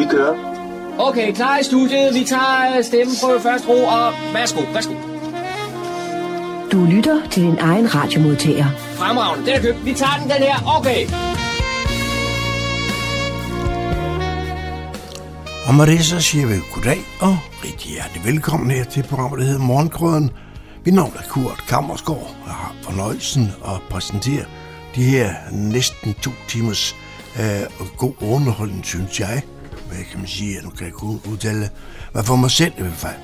Vi kører. Okay, klar i studiet. Vi tager stemmeprøve først ro, og værsgo, værsgo. Du lytter til din egen radiomodtager. Fremragende, den er købt. Vi tager den, den her. Okay. Og med det så siger vi goddag og rigtig hjertelig velkommen her til programmet, der hedder Morgenkrøden. Mit navn er Kurt Kammersgaard, og har fornøjelsen at præsentere de her næsten to timers øh, god underholdning, synes jeg. Hvad kan man sige, at nu kan jeg kun udtale, hvad for mig selv i hvert fald.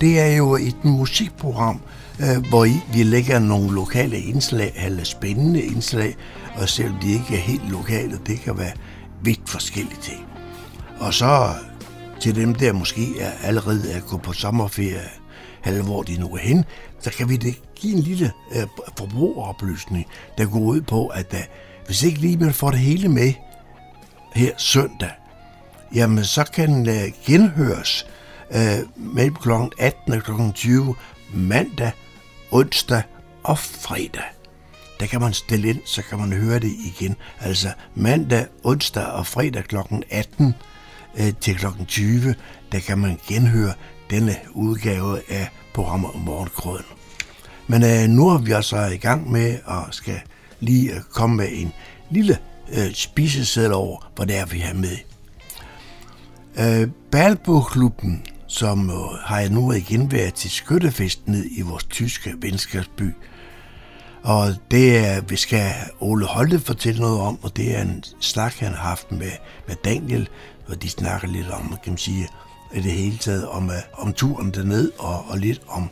Det er jo et musikprogram, øh, hvor I, vi lægger nogle lokale indslag, eller spændende indslag, og selvom de ikke er helt lokale, det kan være vidt forskellige ting. Og så til dem, der måske er allerede er gået på sommerferie, eller hvor de nu er hen, så kan vi det give en lille øh, forbrugeroplysning, der går ud på, at øh, hvis ikke lige man får det hele med her søndag, jamen så kan den øh, genhøres øh, mellem kl. 18 og kl. 20 mandag, onsdag og fredag. Der kan man stille ind, så kan man høre det igen. Altså mandag, onsdag og fredag kl. 18 øh, til kl. 20, der kan man genhøre denne udgave af programmet Morgenkrøden. Men øh, nu er vi altså i gang med at skal lige øh, komme med en lille øh, spiseseddel over, hvad det er, vi har med. Øh, Balbo-klubben, som øh, har har nu igen været til skyttefest ned i vores tyske venskabsby. Og det er, vi skal Ole Holte fortælle noget om, og det er en snak, han har haft med, med Daniel, hvor de snakker lidt om, kan man sige, i det hele taget om, øh, om turen derned og, og lidt om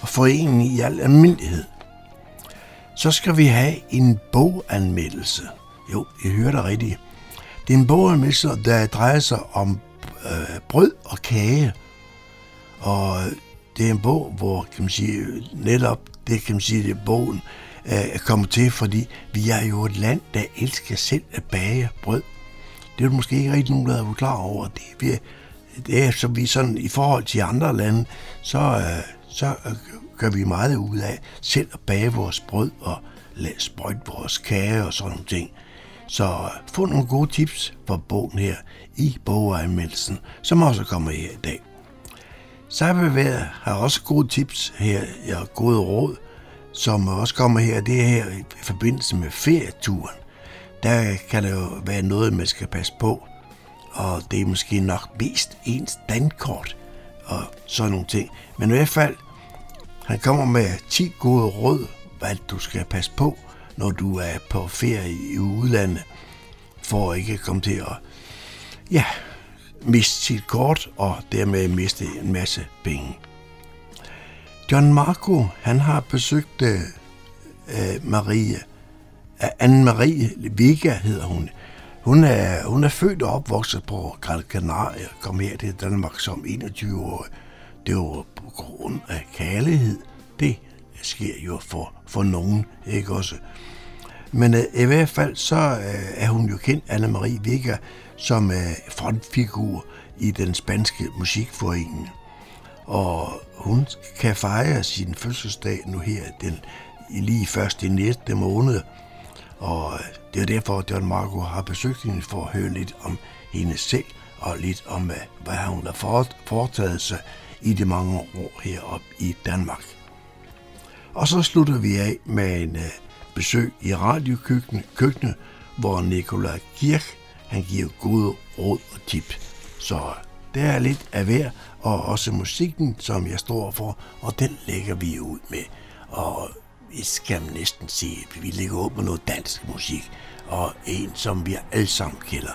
og foreningen i al almindelighed. Så skal vi have en boganmeldelse. Jo, I hørte rigtigt. Det er en boganmeldelse, der drejer sig om øh, brød og kage. Og det er en bog, hvor kan man sige, netop det kan man sige, det er bogen øh, kommer til, fordi vi er jo et land, der elsker selv at bage brød. Det er måske ikke rigtig nogen, der er klar over. Det, vi, det er, som vi sådan, i forhold til andre lande, så, øh, så øh, gør vi meget ud af selv at bage vores brød og sprøjte vores kage og sådan nogle ting. Så få nogle gode tips fra bogen her i boganmeldelsen, som også kommer her i dag. Cyberværet har også gode tips her, og gode råd, som også kommer her. Det er her i forbindelse med ferieturen. Der kan det jo være noget, man skal passe på, og det er måske nok mest ens dankort og sådan nogle ting. Men i hvert fald, han kommer med 10 gode råd, hvad du skal passe på, når du er på ferie i udlandet, for ikke at komme til at ja, miste sit kort og dermed miste en masse penge. John Marco, han har besøgt øh, Marie, Anne-Marie Vega hedder hun. Hun er, hun er født og opvokset på Gran Canaria, kom her til Danmark som 21 år. Det var på grund af kærlighed. Det sker jo for, for nogen, ikke også? Men øh, i hvert fald så øh, er hun jo kendt, Anne-Marie Vigga, som øh, frontfigur i den spanske musikforening. Og hun kan fejre sin fødselsdag nu her den, lige først i næste måned. Og øh, det er derfor, at John Marco har besøgt hende for at høre lidt om hende selv, og lidt om, øh, hvad hun har foretaget sig i de mange år heroppe i Danmark. Og så slutter vi af med en besøg i radiokøkkenet, hvor Nikolaj Kirch han giver gode råd og tip. Så det er lidt af hver, og også musikken, som jeg står for, og den lægger vi ud med. Og vi skal næsten sige, at vi lægger ud med noget dansk musik, og en, som vi alle sammen kender.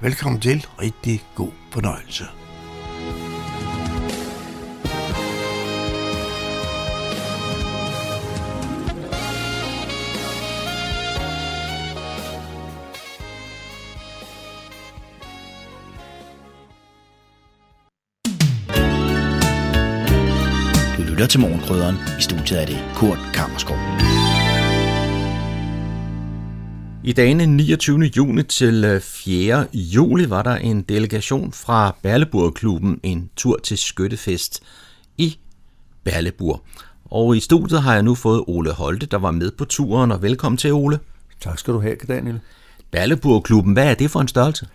Velkommen til. Rigtig god fornøjelse. Lytter til Morgenkrydderen. I studiet er det Kurt Kammerskov. I dagene 29. juni til 4. Øh, juli var der en delegation fra Berleburgklubben en tur til skyttefest i Berleburg. Og i studiet har jeg nu fået Ole Holte, der var med på turen, og velkommen til Ole. Tak skal du have, Daniel. Berleburgklubben, hvad er det for en størrelse?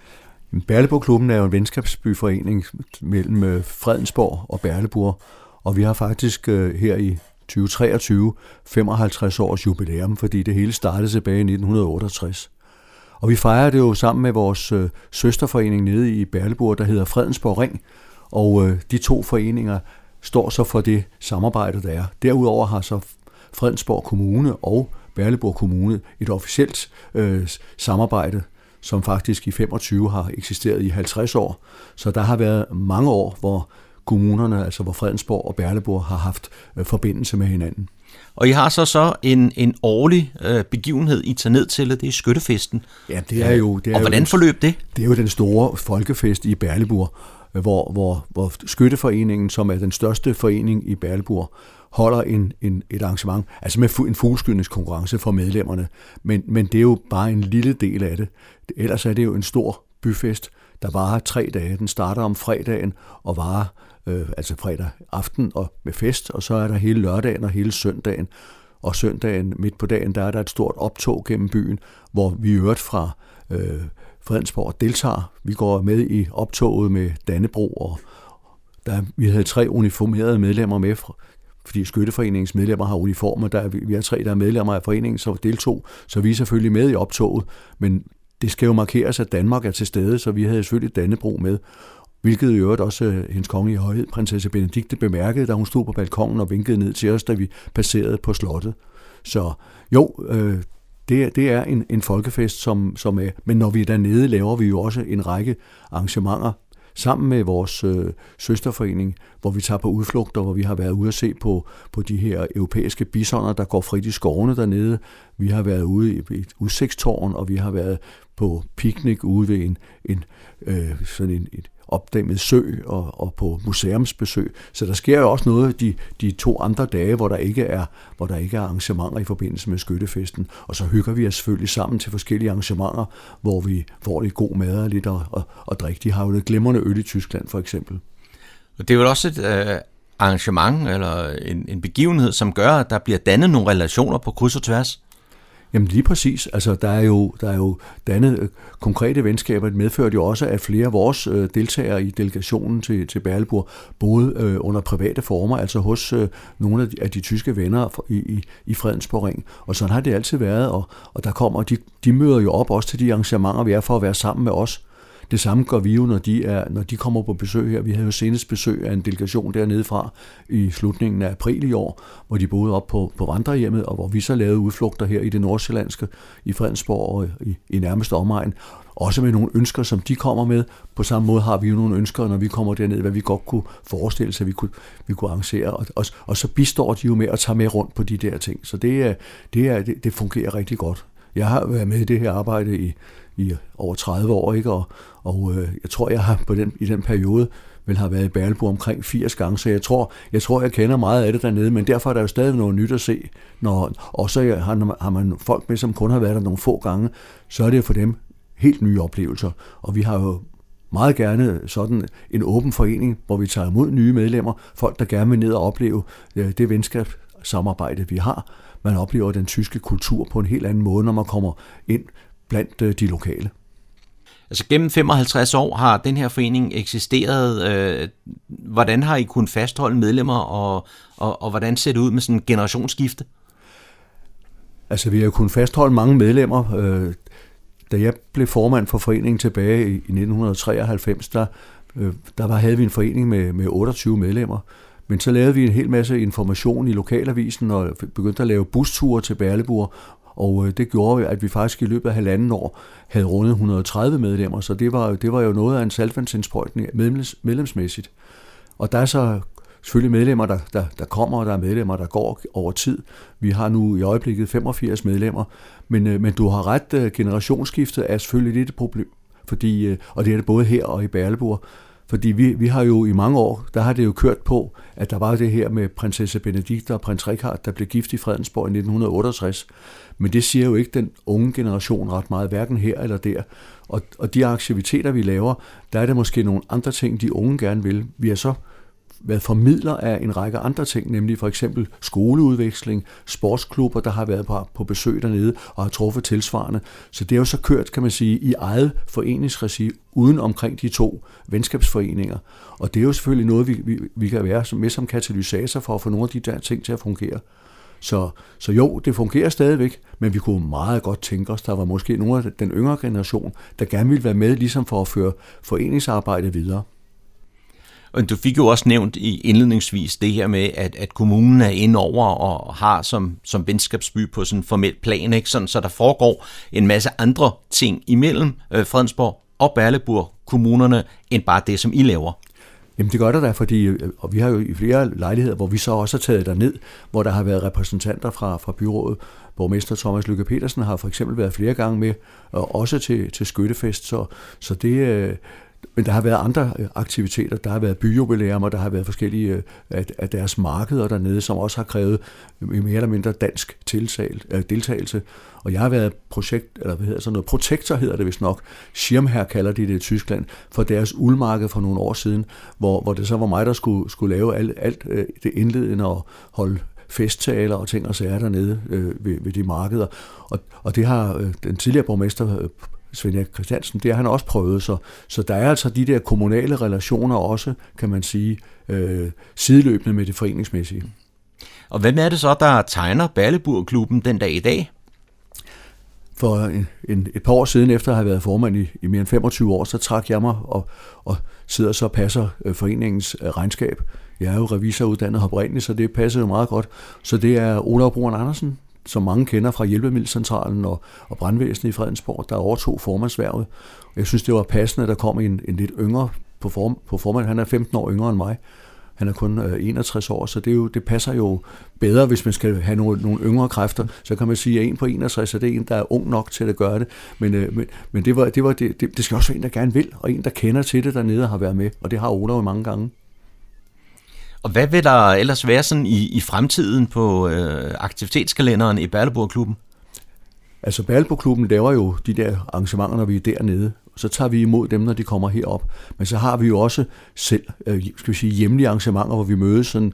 Berleburg-klubben er jo en venskabsbyforening mellem øh, Fredensborg og Berleburg, og vi har faktisk øh, her i 2023 55 års jubilæum, fordi det hele startede tilbage i 1968. Og vi fejrer det jo sammen med vores øh, søsterforening nede i Berleburg, der hedder Fredensborg Ring, og øh, de to foreninger står så for det samarbejde, der er. Derudover har så Fredensborg Kommune og Berleburg Kommune et officielt øh, samarbejde, som faktisk i 25 har eksisteret i 50 år. Så der har været mange år, hvor kommunerne, altså hvor Fredensborg og Berleburg har haft øh, forbindelse med hinanden. Og I har så så en, en årlig øh, begivenhed, I tager ned til, det er Skyttefesten. Ja, det er jo... Det er og hvordan jo, forløb det? Det er jo den store folkefest i Berleburg, hvor, hvor, hvor Skytteforeningen, som er den største forening i Berleburg, holder en, en, et arrangement, altså med en fugleskydningskonkurrence for medlemmerne. Men, men det er jo bare en lille del af det. Ellers er det jo en stor byfest, der varer tre dage. Den starter om fredagen og varer øh, altså fredag aften og med fest, og så er der hele lørdagen og hele søndagen. Og søndagen midt på dagen, der er der et stort optog gennem byen, hvor vi øvrigt fra øh, Fredensborg deltager. Vi går med i optoget med Dannebro, og der, vi havde tre uniformerede medlemmer med, fordi Skytteforeningens medlemmer har uniformer. Der er, vi er tre, der er medlemmer af foreningen, så deltog, så vi er selvfølgelig med i optoget, men det skal jo markeres, at Danmark er til stede, så vi havde selvfølgelig Dannebro med. Hvilket i øvrigt også øh, hendes konge i højhed, prinsesse Benedikte, bemærkede, da hun stod på balkongen og vinkede ned til os, da vi passerede på slottet. Så jo, øh, det, det er en, en folkefest, som, som er... Men når vi er dernede, laver vi jo også en række arrangementer sammen med vores øh, søsterforening, hvor vi tager på udflugter, hvor vi har været ude at se på, på de her europæiske bisoner, der går frit i skovene dernede. Vi har været ude i et udsigtstårn, og vi har været på piknik ude ved en, en øh, sådan en, et opdæmmet sø og, og på museumsbesøg. Så der sker jo også noget de, de to andre dage, hvor der ikke er hvor der ikke er arrangementer i forbindelse med skyttefesten. Og så hygger vi os selvfølgelig sammen til forskellige arrangementer, hvor vi får lidt god mad og lidt og, og, og drikke. De har jo det glimrende øl i Tyskland for eksempel. Og Det er jo også et øh, arrangement eller en, en begivenhed, som gør, at der bliver dannet nogle relationer på kryds og tværs. Jamen lige præcis. Altså, der er jo, der er jo dannet øh, konkrete venskaber. Det medførte jo også, at flere af vores øh, deltagere i delegationen til, til Berleburg boede øh, under private former, altså hos øh, nogle af de, af de tyske venner i, i, i Fredensborg Ring. Og sådan har det altid været, og, og der kommer, de, de møder jo op også til de arrangementer, vi er for at være sammen med os. Det samme gør vi jo, når de, er, når de kommer på besøg her. Vi havde jo senest besøg af en delegation dernede fra i slutningen af april i år, hvor de boede op på, på vandrehjemmet, og hvor vi så lavede udflugter her i det nordsjællandske, i Fredensborg og i, i nærmeste omegn. Også med nogle ønsker, som de kommer med. På samme måde har vi jo nogle ønsker, når vi kommer derned, hvad vi godt kunne forestille sig, at vi kunne, vi kunne arrangere. Og, og, og så bistår de jo med at tage med rundt på de der ting. Så det, er, det, er, det, det fungerer rigtig godt. Jeg har været med i det her arbejde i, i over 30 år, ikke? og, og øh, jeg tror, jeg har på den, i den periode vel har været i Berleburg omkring 80 gange, så jeg tror, jeg tror, jeg kender meget af det dernede, men derfor er der jo stadig noget nyt at se. Når, og så har, har man folk med, som kun har været der nogle få gange, så er det for dem helt nye oplevelser. Og vi har jo meget gerne sådan en åben forening, hvor vi tager imod nye medlemmer, folk, der gerne vil ned og opleve øh, det venskabssamarbejde, vi har. Man oplever den tyske kultur på en helt anden måde, når man kommer ind blandt øh, de lokale. Altså gennem 55 år har den her forening eksisteret. Øh, hvordan har I kunnet fastholde medlemmer, og, og, og hvordan ser det ud med sådan en generationsskifte? Altså vi har kunnet fastholde mange medlemmer. Øh, da jeg blev formand for foreningen tilbage i 1993, der, der var, havde vi en forening med, med 28 medlemmer. Men så lavede vi en hel masse information i lokalavisen og begyndte at lave busture til Berleburg, og øh, det gjorde, at vi faktisk i løbet af halvanden år havde rundet 130 medlemmer, så det var, det var jo noget af en salvandsindsprøjtning medlems, medlemsmæssigt. Og der er så selvfølgelig medlemmer, der, der, der kommer, og der er medlemmer, der går over tid. Vi har nu i øjeblikket 85 medlemmer, men, øh, men du har ret, øh, generationsskiftet er selvfølgelig lidt et problem, fordi, øh, og det er det både her og i Berleburg, fordi vi, vi har jo i mange år, der har det jo kørt på, at der var det her med prinsesse Benedikte og prins Richard, der blev gift i Fredensborg i 1968. Men det siger jo ikke den unge generation ret meget, hverken her eller der. Og, og de aktiviteter, vi laver, der er det måske nogle andre ting, de unge gerne vil. Vi er så været formidler af en række andre ting, nemlig for eksempel skoleudveksling, sportsklubber, der har været på, på besøg dernede og har truffet tilsvarende. Så det er jo så kørt, kan man sige, i eget foreningsregi uden omkring de to venskabsforeninger. Og det er jo selvfølgelig noget, vi, vi, vi kan være med som katalysator for at få nogle af de der ting til at fungere. Så, så jo, det fungerer stadigvæk, men vi kunne meget godt tænke os, der var måske nogle af den yngre generation, der gerne ville være med, ligesom for at føre foreningsarbejdet videre. Og du fik jo også nævnt i indledningsvis det her med, at, at kommunen er inde over og har som, som venskabsby på sådan en formel plan, ikke? Sådan, så der foregår en masse andre ting imellem øh, Fredensborg og Berleburg kommunerne, end bare det, som I laver. Jamen det gør der da, fordi øh, og vi har jo i flere lejligheder, hvor vi så også har taget der ned, hvor der har været repræsentanter fra, fra byrådet. Borgmester Thomas Lykke Petersen har for eksempel været flere gange med, og også til, til skyttefest, så, så det, øh, men der har været andre øh, aktiviteter. Der har været byjubilæum, og der har været forskellige øh, af deres markeder dernede, som også har krævet øh, mere eller mindre dansk øh, deltagelse. Og jeg har været projekt, eller hvad hedder sådan noget, protektor hedder det vist nok. Schirmherr kalder de det i Tyskland, for deres uldmarked for nogle år siden, hvor, hvor det så var mig, der skulle, skulle lave alt, alt det indledende og holde festtaler og ting og sager dernede øh, ved, ved de markeder. Og, og det har øh, den tidligere borgmester Svend Erik Christiansen, det har han også prøvet. Så, så der er altså de der kommunale relationer også, kan man sige, øh, sideløbende med det foreningsmæssige. Og hvem er det så, der tegner Balleburg-klubben den dag i dag? For en, en, et par år siden, efter at have været formand i, i mere end 25 år, så trak jeg mig og, og sidder så og passer øh, foreningens øh, regnskab. Jeg er jo revisoruddannet oprindeligt, så det passer jo meget godt. Så det er Olav Brun Andersen, som mange kender fra Hjælpemiddelcentralen og, og brandvæsenet i Fredensborg, der overtog formandsværvet. Jeg synes, det var passende, at der kom en, en lidt yngre på, form, på formand. Han er 15 år yngre end mig. Han er kun øh, 61 år, så det, er jo, det passer jo bedre, hvis man skal have nogle, nogle yngre kræfter. Så kan man sige, at en på 61 er det en, der er ung nok til at gøre det. Men, øh, men, men det, var, det, var det, det, det skal også være en, der gerne vil, og en, der kender til det dernede og har været med. Og det har Ola jo mange gange. Og hvad vil der ellers være sådan i, i fremtiden på øh, aktivitetskalenderen i Berleborg-klubben? Altså Berleborg-klubben laver jo de der arrangementer, når vi er dernede. Så tager vi imod dem, når de kommer herop. Men så har vi jo også selv øh, skal vi sige, hjemlige arrangementer, hvor vi mødes. Sådan,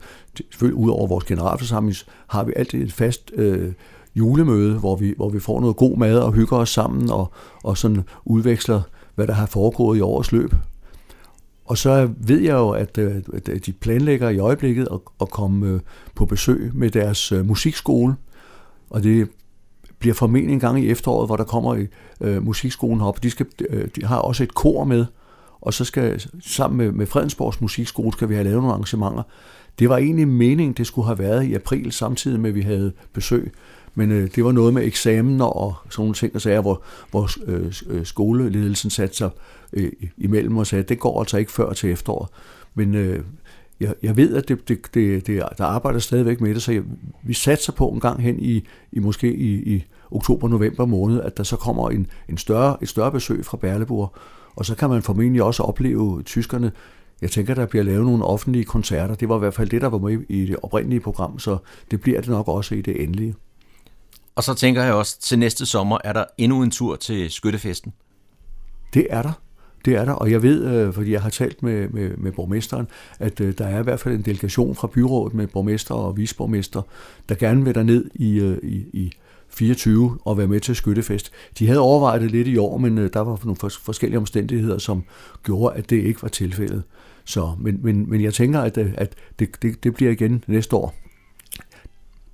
selvfølgelig ud over vores generalforsamling, har vi altid et fast øh, julemøde, hvor vi, hvor vi får noget god mad og hygger os sammen og, og sådan udveksler, hvad der har foregået i årets løb. Og så ved jeg jo, øh, at, at de planlægger i øjeblikket at, at komme øh, på besøg med deres øh, musikskole. Og det bliver formentlig en gang i efteråret, hvor der kommer øh, musikskolen op. De, skal, de har også et kor med, og så skal sammen med, med Fredensborgs Musikskole skal vi have lavet nogle arrangementer. Det var egentlig meningen, det skulle have været i april, samtidig med, at vi havde besøg. Men øh, det var noget med eksamener og sådan nogle ting, og sager, hvor, hvor øh, skoleledelsen satte sig øh, imellem og sagde, at det går altså ikke før til efteråret. Men øh, jeg, jeg ved, at det, det, det, det, der arbejder stadigvæk med det, så jeg, vi satser på en gang hen i, i måske i, i oktober-november måned, at der så kommer en, en større, et større besøg fra Berleburg, og så kan man formentlig også opleve tyskerne. Jeg tænker, der bliver lavet nogle offentlige koncerter. Det var i hvert fald det, der var med i det oprindelige program, så det bliver det nok også i det endelige. Og så tænker jeg også, til næste sommer er der endnu en tur til Skyttefesten. Det er der. Det er der, og jeg ved, øh, fordi jeg har talt med, med, med borgmesteren, at øh, der er i hvert fald en delegation fra byrådet med borgmester og visborgmester, der gerne vil ned øh, i, i, i 24 og være med til skyttefest. De havde overvejet det lidt i år, men der var nogle forskellige omstændigheder, som gjorde, at det ikke var tilfældet. Så, men, men, men jeg tænker, at, at det, det, det bliver igen næste år.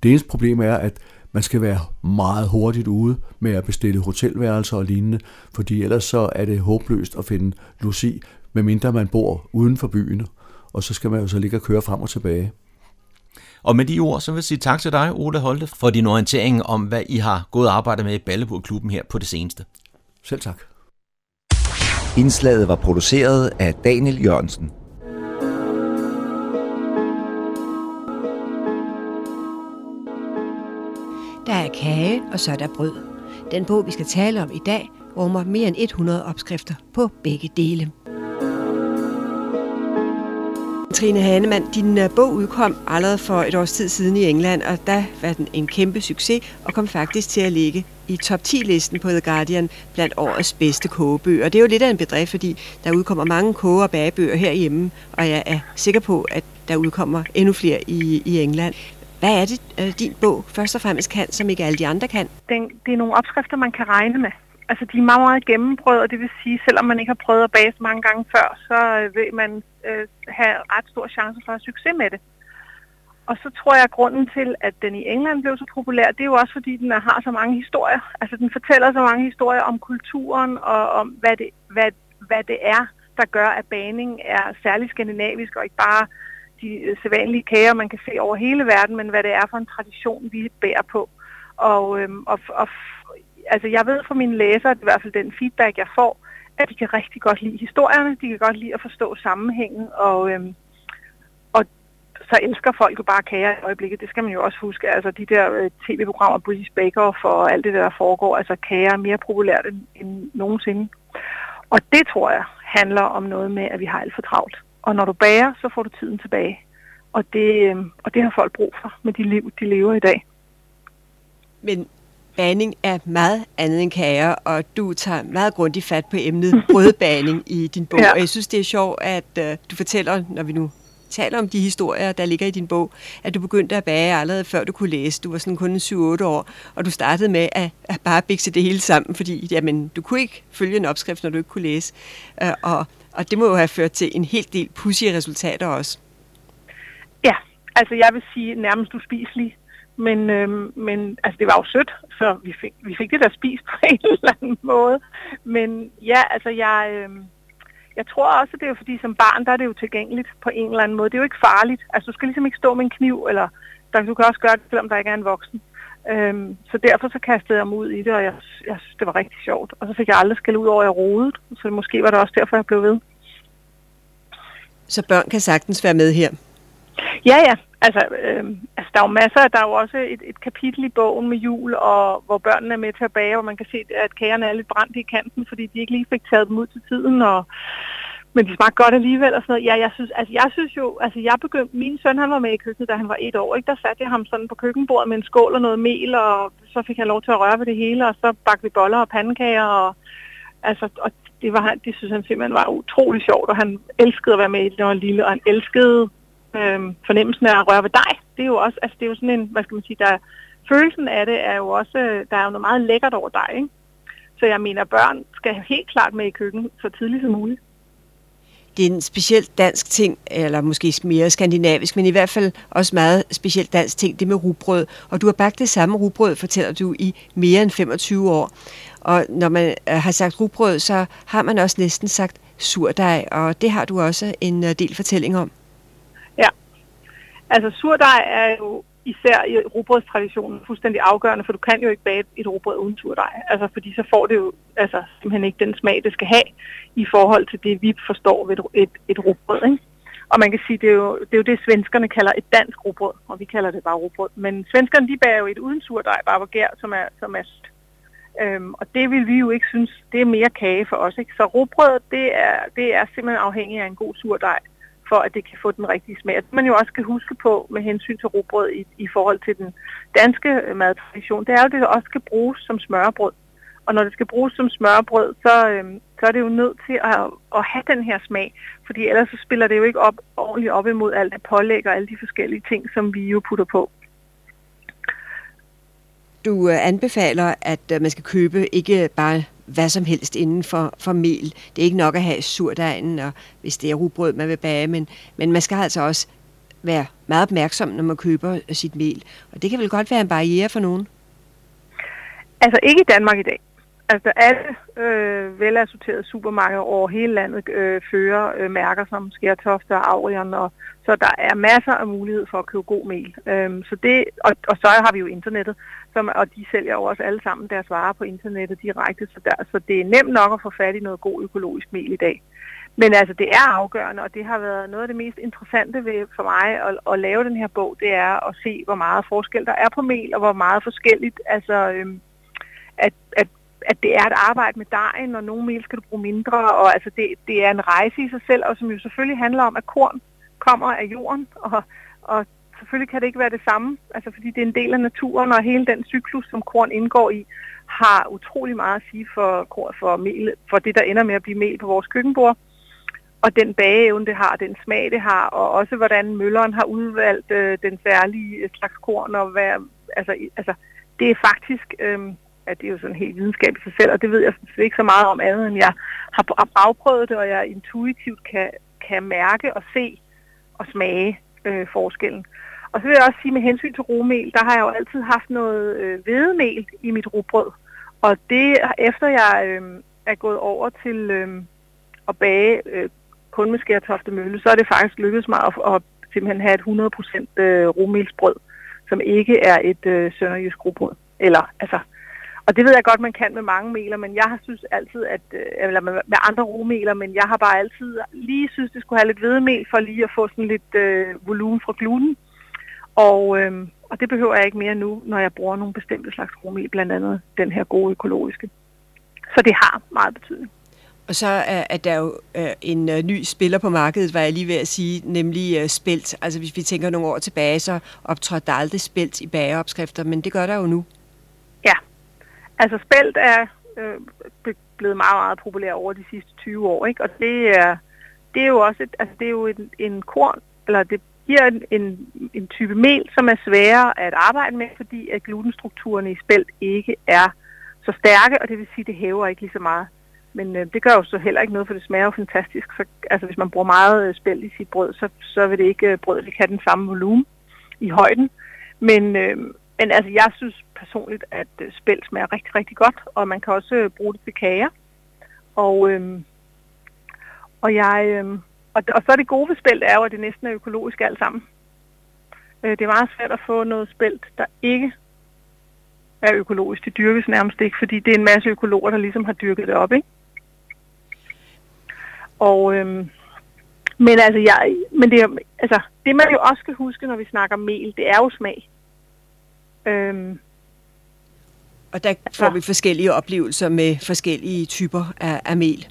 Det eneste problem er, at man skal være meget hurtigt ude med at bestille hotelværelser og lignende, fordi ellers så er det håbløst at finde logi, medmindre man bor uden for byen, og så skal man jo så ligge og køre frem og tilbage. Og med de ord, så vil jeg sige tak til dig, Ole Holte, for din orientering om, hvad I har gået og arbejdet med i Balleburg-klubben her på det seneste. Selv tak. Indslaget var produceret af Daniel Jørgensen. Der er kage, og så er der brød. Den bog, vi skal tale om i dag, rummer mere end 100 opskrifter på begge dele. Trine Hanemann, din øh, bog udkom allerede for et års tid siden i England, og der var den en kæmpe succes og kom faktisk til at ligge i top 10-listen på The Guardian blandt årets bedste kogebøger. Det er jo lidt af en bedrift, fordi der udkommer mange koge- og bagebøger herhjemme, og jeg er sikker på, at der udkommer endnu flere i, i England. Hvad er det, øh, din bog først og fremmest kan, som ikke alle de andre kan? Den, det er nogle opskrifter, man kan regne med. Altså, de er meget, meget gennembrød, og det vil sige, selvom man ikke har prøvet at bage så mange gange før, så øh, vil man øh, have ret stor chance for at have succes med det. Og så tror jeg, at grunden til, at den i England blev så populær, det er jo også, fordi den har så mange historier. Altså, den fortæller så mange historier om kulturen og om, hvad det, hvad, hvad det er, der gør, at baning er særlig skandinavisk og ikke bare de sædvanlige kager, man kan se over hele verden, men hvad det er for en tradition, vi bærer på. Og, øhm, og, og altså jeg ved fra mine læsere, i hvert fald den feedback, jeg får, at de kan rigtig godt lide historierne, de kan godt lide at forstå sammenhængen, og, øhm, og så elsker folk jo bare kager i øjeblikket. Det skal man jo også huske. Altså de der øh, tv-programmer, British Baker for alt det der, der foregår, altså kager er mere populært end, end nogensinde. Og det tror jeg handler om noget med, at vi har alt for travlt. Og når du bager, så får du tiden tilbage. Og det, øh, og det har folk brug for med de liv, de lever i dag. Men baning er meget andet end kager, og du tager meget grundigt fat på emnet brødbaning i din bog. Ja. Og jeg synes, det er sjovt, at uh, du fortæller, når vi nu taler om de historier, der ligger i din bog, at du begyndte at bage allerede før du kunne læse. Du var sådan kun 7-8 år, og du startede med at, at bare bikse det hele sammen, fordi jamen, du kunne ikke følge en opskrift, når du ikke kunne læse. Uh, og, og det må jo have ført til en hel del pussy resultater også. Ja, altså jeg vil sige nærmest uspiselig. Men, øhm, men altså, det var jo sødt, så vi fik, vi fik det der spist på en eller anden måde. Men ja, altså jeg, øhm, jeg tror også, det er fordi som barn, der er det jo tilgængeligt på en eller anden måde. Det er jo ikke farligt. Altså du skal ligesom ikke stå med en kniv, eller der, du kan også gøre det, selvom der ikke er en voksen. Øhm, så derfor så kastede jeg mig ud i det, og jeg, jeg synes, det var rigtig sjovt. Og så fik jeg aldrig skal ud over, at jeg rodede, så måske var det også derfor, jeg blev ved. Så børn kan sagtens være med her? Ja, ja. Altså, øh, altså der er jo masser, der er jo også et, et kapitel i bogen med jul, og hvor børnene er med til at bage, og man kan se, at kagerne er lidt brændt i kanten, fordi de ikke lige fik taget dem ud til tiden, og men de smagte godt alligevel og sådan noget. Ja, jeg synes, altså jeg synes jo, altså jeg begyndte, min søn han var med i køkkenet, da han var et år, ikke? Der satte jeg ham sådan på køkkenbordet med en skål og noget mel, og så fik han lov til at røre ved det hele, og så bagte vi boller og pandekager, og altså, og det, var, det synes han simpelthen var utrolig sjovt, og han elskede at være med i det, når han var lille, og han elskede øh, fornemmelsen af at røre ved dig. Det er jo også, altså det er jo sådan en, hvad skal man sige, der, følelsen af det er jo også, øh, der er jo noget meget lækkert over dig, ikke? Så jeg mener, børn skal helt klart med i køkken så tidligt som muligt. Det er en specielt dansk ting, eller måske mere skandinavisk, men i hvert fald også meget specielt dansk ting, det med rugbrød. Og du har bagt det samme rugbrød, fortæller du, i mere end 25 år. Og når man øh, har sagt rugbrød, så har man også næsten sagt surdej, og det har du også en øh, del fortælling om. Ja, altså surdej er jo især i rugbrødstraditionen fuldstændig afgørende, for du kan jo ikke bage et rugbrød uden surdej. Altså, fordi så får det jo altså, simpelthen ikke den smag, det skal have i forhold til det, vi forstår ved et, et, et rugbrød. Ikke? Og man kan sige, det er, jo, det er jo det, svenskerne kalder et dansk rugbrød, og vi kalder det bare rugbrød. Men svenskerne, de bager jo et uden surdej, bare hvor gær, som er, som er Øhm, og det vil vi jo ikke synes, det er mere kage for os. Ikke? Så rugbrød, det er, det er simpelthen afhængigt af en god surdej for at det kan få den rigtige smag. Det man jo også skal huske på med hensyn til rugbrød i, i forhold til den danske øh, madtradition, det er jo, at det også skal bruges som smørbrød. Og når det skal bruges som smørbrød, så, øh, så er det jo nødt til at, at have den her smag, fordi ellers så spiller det jo ikke op, ordentligt op imod alt det pålæg og alle de forskellige ting, som vi jo putter på. Du øh, anbefaler, at øh, man skal købe ikke bare hvad som helst inden for, for mel. Det er ikke nok at have surdejen, og hvis det er rugbrød, man vil bage, men, men man skal altså også være meget opmærksom, når man køber sit mel. Og det kan vel godt være en barriere for nogen? Altså ikke i Danmark i dag. Altså alle øh, velassorterede supermarkeder over hele landet øh, fører øh, mærker som Skærtofte og Aurion, og så der er masser af mulighed for at købe god mel. Øhm, så det, og, og så har vi jo internettet, som, og de sælger jo også alle sammen deres varer på internettet direkte, så, der, så det er nemt nok at få fat i noget god økologisk mel i dag. Men altså, det er afgørende, og det har været noget af det mest interessante ved, for mig at, at lave den her bog, det er at se, hvor meget forskel der er på mel, og hvor meget forskelligt, altså, øhm, at, at at det er et arbejde med dejen, og nogle mel skal du bruge mindre, og altså det, det er en rejse i sig selv, og som jo selvfølgelig handler om, at korn kommer af jorden, og, og selvfølgelig kan det ikke være det samme, altså fordi det er en del af naturen, og hele den cyklus, som korn indgår i, har utrolig meget at sige for, for, mel, for det, der ender med at blive mel på vores køkkenbord. og den bageevne, det har, den smag, det har, og også hvordan mølleren har udvalgt øh, den særlige øh, slags korn, og hvad, altså, altså, det er faktisk, øh, at det er jo sådan helt videnskab i sig selv, og det ved jeg ikke så meget om andet, end jeg har afprøvet det, og jeg intuitivt kan, kan mærke og se og smage øh, forskellen. Og så vil jeg også sige, med hensyn til romel, der har jeg jo altid haft noget øh, hvedemel i mit rugbrød. Og det, efter jeg øh, er gået over til øh, at bage øh, kun med skærtoftemølle, så er det faktisk lykkedes mig at, at simpelthen have et 100% øh, romelsbrød, som ikke er et øh, sønderjysk rugbrød. Eller, altså, og det ved jeg godt, man kan med mange meler, men jeg har synes altid, at, øh, eller med, med andre romeler, men jeg har bare altid lige synes, det skulle have lidt hvedemel for lige at få sådan lidt øh, volumen fra gluten. Og, øh, og det behøver jeg ikke mere nu, når jeg bruger nogle bestemte slags romel, blandt andet den her gode økologiske. Så det har meget betydning. Og så er, er der jo uh, en uh, ny spiller på markedet, var jeg lige ved at sige, nemlig uh, spelt. Altså hvis vi tænker nogle år tilbage, så optrådte der aldrig spelt i bageopskrifter, men det gør der jo nu. Ja, altså spelt er øh, blevet meget, meget populær over de sidste 20 år, ikke? og det er, det er jo også et, altså det er jo en, en korn, eller det giver en, en, en type mel, som er sværere at arbejde med, fordi at glutenstrukturerne i spelt ikke er så stærke, og det vil sige, at det hæver ikke lige så meget. Men øh, det gør jo så heller ikke noget, for det smager jo fantastisk. Så, altså hvis man bruger meget øh, spelt i sit brød, så, så vil det ikke øh, brødet ikke have den samme volumen i højden. Men, øh, men altså jeg synes personligt, at øh, spelt smager rigtig, rigtig godt, og man kan også øh, bruge det til kager. Og, øh, og jeg... Øh, og, og så er det gode ved spelt er jo, at det næsten er økologisk alt sammen. Øh, det er meget svært at få noget spelt, der ikke er økologisk. Det dyrkes nærmest ikke, fordi det er en masse økologer, der ligesom har dyrket det op, ikke? Og, øhm, men altså, jeg, men det, altså, det man jo også skal huske, når vi snakker mel, det er jo smag. Øhm, og der får vi forskellige oplevelser med forskellige typer af, af mel.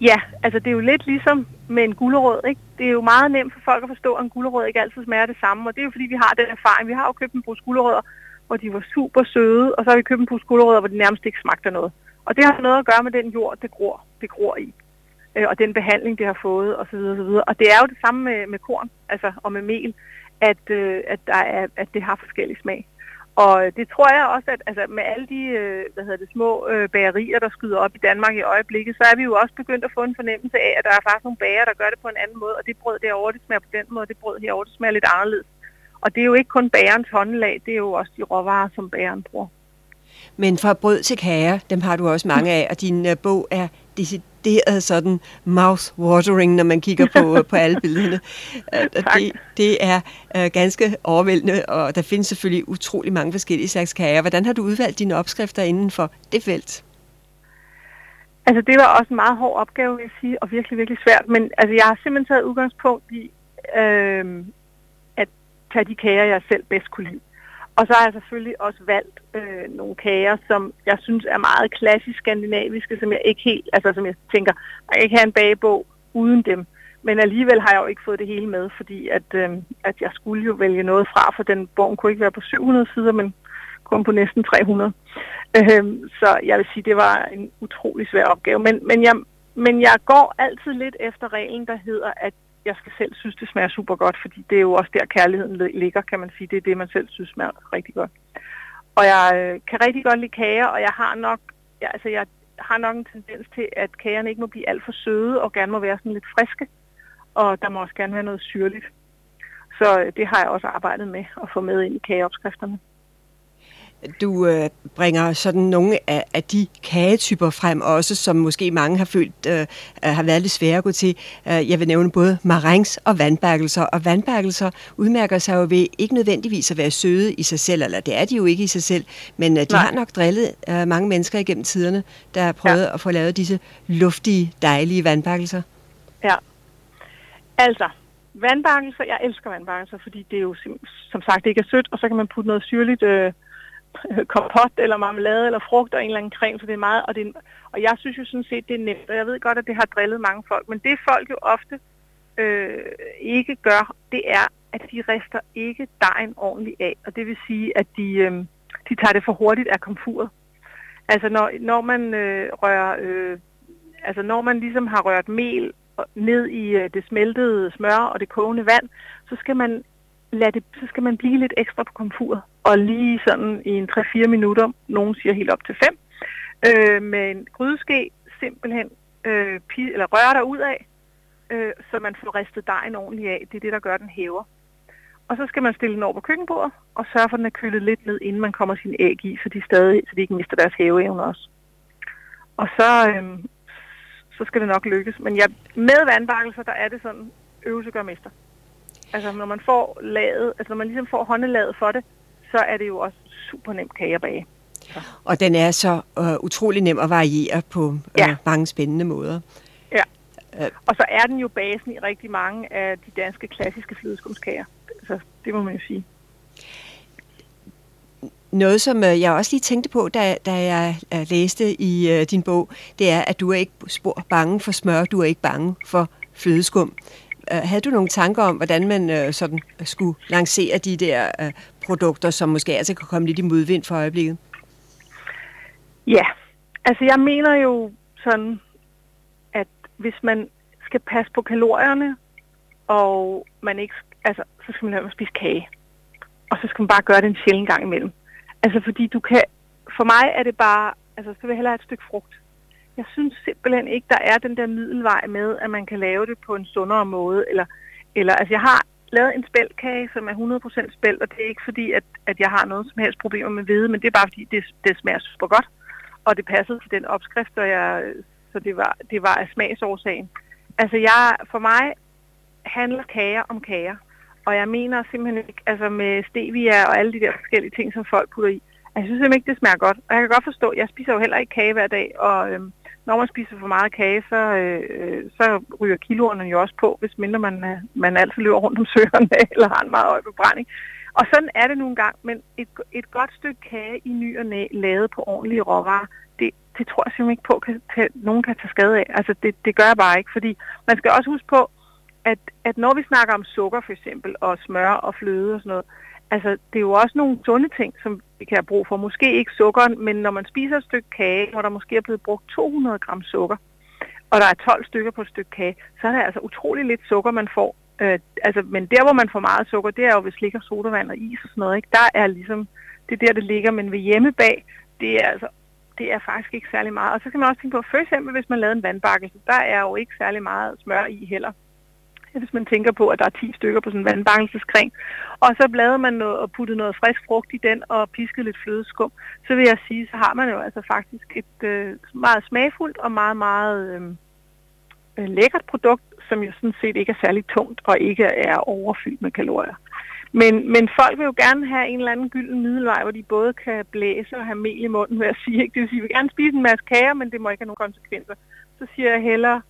Ja, altså det er jo lidt ligesom med en gulerod, ikke? Det er jo meget nemt for folk at forstå, at en gulerod ikke altid smager det samme, og det er jo fordi, vi har den erfaring. Vi har jo købt en brug gulerødder, hvor de var super søde, og så har vi købt en pose gulerødder, hvor de nærmest ikke smagte noget. Og det har noget at gøre med den jord, det gror, det gror i øh, og den behandling, det har fået osv. osv. Og det er jo det samme med, med korn altså, og med mel, at, øh, at, der er, at det har forskellig smag. Og det tror jeg også, at altså, med alle de øh, hvad hedder det, små øh, bagerier, der skyder op i Danmark i øjeblikket, så er vi jo også begyndt at få en fornemmelse af, at der er faktisk nogle bager, der gør det på en anden måde, og det brød derovre, det smager på den måde, og det brød herovre, det smager lidt anderledes. Og det er jo ikke kun bagerens håndlag, det er jo også de råvarer, som bageren bruger. Men fra brød til kager, dem har du også mange af, og din øh, bog er decideret sådan mouth-watering, når man kigger på, på alle billederne. det, det er uh, ganske overvældende, og der findes selvfølgelig utrolig mange forskellige slags kager. Hvordan har du udvalgt dine opskrifter inden for det felt? Altså, det var også en meget hård opgave, vil jeg sige, og virkelig, virkelig svært. Men altså, jeg har simpelthen taget udgangspunkt i øh, at tage de kager, jeg selv bedst kunne lide. Og så har jeg selvfølgelig også valgt øh, nogle kager, som jeg synes er meget klassisk skandinaviske, som jeg ikke helt, altså som jeg tænker, jeg kan ikke have en bagebog uden dem. Men alligevel har jeg jo ikke fået det hele med, fordi at, øh, at jeg skulle jo vælge noget fra, for den bogen kunne ikke være på 700 sider, men kun på næsten 300. Øh, så jeg vil sige, det var en utrolig svær opgave. Men, men, jeg, men jeg går altid lidt efter reglen, der hedder, at jeg skal selv synes, det smager super godt, fordi det er jo også der, kærligheden ligger, kan man sige. Det er det, man selv synes smager rigtig godt. Og jeg øh, kan rigtig godt lide kager, og jeg har nok, ja, altså jeg har nok en tendens til, at kagerne ikke må blive alt for søde, og gerne må være sådan lidt friske. Og der må også gerne være noget syrligt. Så øh, det har jeg også arbejdet med at få med ind i kageopskrifterne. Du øh, bringer sådan nogle af, af de kagetyper frem også, som måske mange har følt øh, øh, har været lidt svære at gå til. Øh, jeg vil nævne både marengs og vandbakkelser. Og vandbakkelser udmærker sig jo ved ikke nødvendigvis at være søde i sig selv, eller det er de jo ikke i sig selv, men øh, de Nej. har nok drillet øh, mange mennesker igennem tiderne, der har prøvet ja. at få lavet disse luftige, dejlige vandbakkelser. Ja, altså vandbakkelser, jeg elsker vandbakkelser, fordi det er jo som sagt ikke er sødt, og så kan man putte noget syrligt... Øh, kompot eller marmelade eller frugt og en eller anden creme, så det er meget, og, det er, og jeg synes jo sådan set, det er nemt, og jeg ved godt, at det har drillet mange folk, men det folk jo ofte øh, ikke gør, det er, at de rister ikke dejen ordentligt af, og det vil sige, at de, øh, de tager det for hurtigt af komfuret. Altså når, når man øh, rører, øh, altså når man ligesom har rørt mel ned i øh, det smeltede smør og det kogende vand, så skal man lad det, så skal man blive lidt ekstra på komfuret. Og lige sådan i en 3-4 minutter, nogen siger helt op til 5, øh, med en grydeske simpelthen øh, eller røre dig ud af, øh, så man får ristet dejen ordentligt af. Det er det, der gør, den hæver. Og så skal man stille den over på køkkenbordet, og sørge for, at den er kølet lidt ned, inden man kommer sin æg i, så de, stadig, så de ikke mister deres hæveevne også. Og så, øh, så skal det nok lykkes. Men jeg, med vandbakkelser, der er det sådan, øvelse gør mester. Altså når man får laget, altså når man ligesom får håndelaget for det, så er det jo også super nemt kage at bage. Så. Og den er så øh, utrolig nem at variere på øh, ja. mange spændende måder. Ja. Øh. Og så er den jo basen i rigtig mange af de danske klassiske flødeskumskager. Altså, det må man jo sige. Noget, som øh, jeg også lige tænkte på, da, da jeg øh, læste i uh, din bog, det er, at du er ikke spor bange for smør, du er ikke bange for flødeskum. Øh, havde du nogle tanker om, hvordan man øh, sådan skulle lancere de der øh, produkter, som måske altså kan komme lidt i modvind for øjeblikket? Ja, altså jeg mener jo sådan, at hvis man skal passe på kalorierne, og man ikke, altså, så skal man lade spise kage. Og så skal man bare gøre det en sjældent gang imellem. Altså fordi du kan, for mig er det bare, altså så vil jeg hellere have et stykke frugt. Jeg synes simpelthen ikke, der er den der middelvej med, at man kan lave det på en sundere måde. Eller, eller altså jeg har lavet en spældkage, som er 100% spæld, og det er ikke fordi, at, at jeg har noget som helst problemer med hvede, men det er bare fordi, det, det smager super godt. Og det passede til den opskrift, og jeg, så det var, det var af smagsårsagen. Altså jeg, for mig handler kager om kager. Og jeg mener simpelthen ikke, altså med stevia og alle de der forskellige ting, som folk putter i, jeg synes simpelthen ikke, det smager godt. Og jeg kan godt forstå, jeg spiser jo heller ikke kage hver dag, og øhm, når man spiser for meget kage, så, øh, øh, så ryger kiloerne jo også på, hvis mindre man, øh, man altid løber rundt om søerne eller har en meget høj bebrænding. Og sådan er det nogle gange, men et, et godt stykke kage i ny og næ, lavet på ordentlige råvarer, det, det tror jeg simpelthen ikke på, at nogen kan tage skade af. Altså det, det gør jeg bare ikke, fordi man skal også huske på, at, at når vi snakker om sukker for eksempel, og smør og fløde og sådan noget, altså det er jo også nogle sunde ting, som vi kan have brug for. Måske ikke sukkeren, men når man spiser et stykke kage, hvor der måske er blevet brugt 200 gram sukker, og der er 12 stykker på et stykke kage, så er der altså utrolig lidt sukker, man får. Øh, altså, men der, hvor man får meget sukker, det er jo, hvis og sodavand og is og sådan noget. Ikke? Der er ligesom, det er der, det ligger. Men ved hjemmebag, det er altså det er faktisk ikke særlig meget. Og så kan man også tænke på, for eksempel hvis man lavede en vandbakke, der er jo ikke særlig meget smør i heller hvis man tænker på, at der er 10 stykker på sådan en vandbakkelseskring. Og så bladede man noget, og puttede noget frisk frugt i den og piskede lidt flødeskum. Så vil jeg sige, så har man jo altså faktisk et øh, meget smagfuldt og meget, meget øh, øh, lækkert produkt, som jo sådan set ikke er særlig tungt og ikke er overfyldt med kalorier. Men, men folk vil jo gerne have en eller anden gylden middelvej, hvor de både kan blæse og have mel i munden, vil jeg sige. Ikke? Det vil sige, at vi vil gerne spise en masse kager, men det må ikke have nogen konsekvenser. Så siger jeg hellere,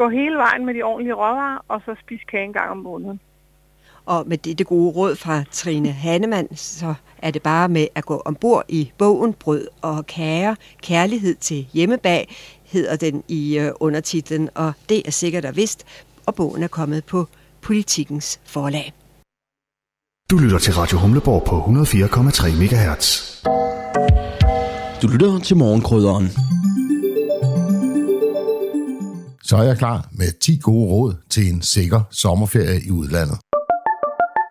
gå hele vejen med de ordentlige råvarer, og så spise kage en gang om måneden. Og med det gode råd fra Trine Hannemann, så er det bare med at gå ombord i bogen Brød og kager, kærlighed til hjemmebag, hedder den i øh, undertitlen, og det er sikkert og vist, og bogen er kommet på Politikens forlag. Du lytter til Radio Humleborg på 104,3 MHz. Du lytter til morgenkrydderen så er jeg klar med 10 gode råd til en sikker sommerferie i udlandet.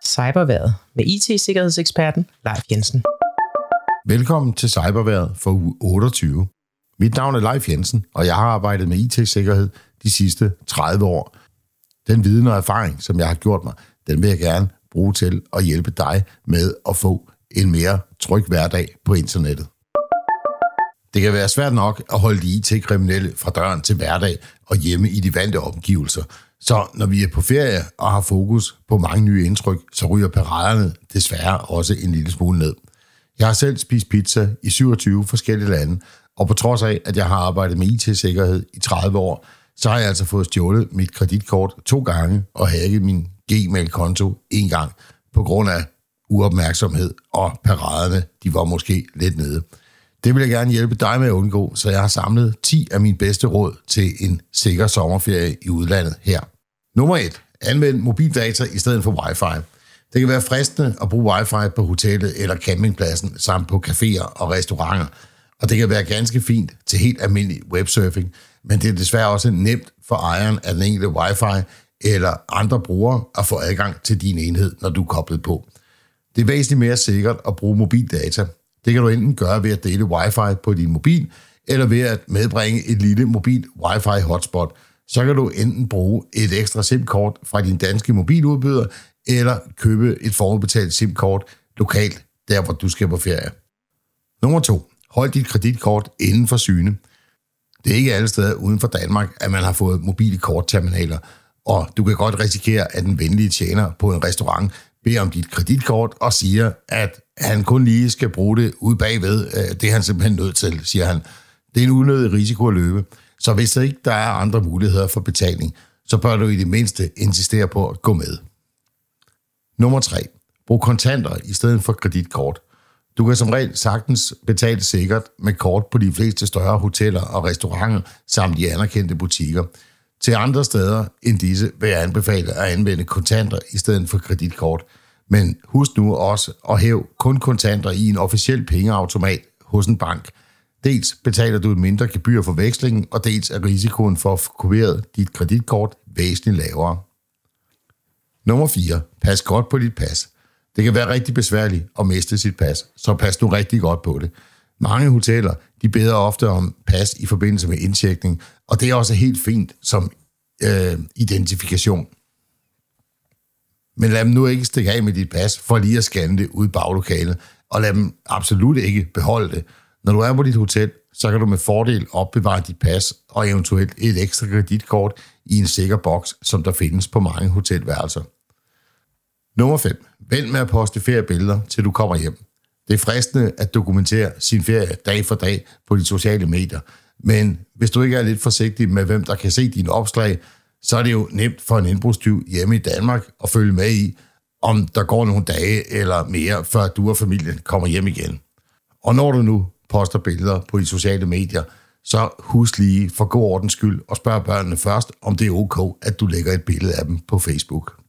Cyberværet med IT-sikkerhedseksperten Leif Jensen. Velkommen til Cyberværet for uge 28. Mit navn er Leif Jensen, og jeg har arbejdet med IT-sikkerhed de sidste 30 år. Den viden og erfaring, som jeg har gjort mig, den vil jeg gerne bruge til at hjælpe dig med at få en mere tryg hverdag på internettet. Det kan være svært nok at holde de IT-kriminelle fra døren til hverdag og hjemme i de vante omgivelser. Så når vi er på ferie og har fokus på mange nye indtryk, så ryger paraderne desværre også en lille smule ned. Jeg har selv spist pizza i 27 forskellige lande, og på trods af, at jeg har arbejdet med IT-sikkerhed i 30 år, så har jeg altså fået stjålet mit kreditkort to gange og hacket min Gmail-konto en gang på grund af uopmærksomhed, og paraderne de var måske lidt nede. Det vil jeg gerne hjælpe dig med at undgå, så jeg har samlet 10 af mine bedste råd til en sikker sommerferie i udlandet her. Nummer 1. Anvend mobildata i stedet for wifi. Det kan være fristende at bruge wifi på hotellet eller campingpladsen, samt på caféer og restauranter. og det kan være ganske fint til helt almindelig websurfing, men det er desværre også nemt for ejeren af den enkelte wifi eller andre brugere at få adgang til din enhed, når du er koblet på. Det er væsentligt mere sikkert at bruge mobildata. Det kan du enten gøre ved at dele wifi på din mobil, eller ved at medbringe et lille mobil wifi hotspot. Så kan du enten bruge et ekstra SIM-kort fra din danske mobiludbyder, eller købe et forudbetalt SIM-kort lokalt, der hvor du skal på ferie. Nummer 2. Hold dit kreditkort inden for syne. Det er ikke alle steder uden for Danmark, at man har fået mobile kortterminaler, og du kan godt risikere, at den venlige tjener på en restaurant beder om dit kreditkort og siger, at han kun lige skal bruge det ud bagved. Øh, det er han simpelthen nødt til, siger han. Det er en unødig risiko at løbe. Så hvis der ikke der er andre muligheder for betaling, så bør du i det mindste insistere på at gå med. Nummer 3. Brug kontanter i stedet for kreditkort. Du kan som regel sagtens betale sikkert med kort på de fleste større hoteller og restauranter samt i anerkendte butikker. Til andre steder end disse vil jeg anbefale at anvende kontanter i stedet for kreditkort. Men husk nu også at hæve kun kontanter i en officiel pengeautomat hos en bank. Dels betaler du et mindre gebyr for vekslingen, og dels er risikoen for at få kopieret dit kreditkort væsentligt lavere. Nummer 4. Pas godt på dit pas. Det kan være rigtig besværligt at miste sit pas, så pas nu rigtig godt på det. Mange hoteller de beder ofte om pas i forbindelse med indtjekning, og det er også helt fint som øh, identifikation. Men lad dem nu ikke stikke af med dit pas for lige at scanne det ud i baglokalet, og lad dem absolut ikke beholde det. Når du er på dit hotel, så kan du med fordel opbevare dit pas og eventuelt et ekstra kreditkort i en sikker boks, som der findes på mange hotelværelser. Nummer 5. Vend med at poste feriebilleder, til du kommer hjem. Det er fristende at dokumentere sin ferie dag for dag på de sociale medier, men hvis du ikke er lidt forsigtig med, hvem der kan se dine opslag, så er det jo nemt for en indbrudstyv hjemme i Danmark at følge med i, om der går nogle dage eller mere, før du og familien kommer hjem igen. Og når du nu poster billeder på de sociale medier, så husk lige for god ordens skyld og spørg børnene først, om det er ok, at du lægger et billede af dem på Facebook.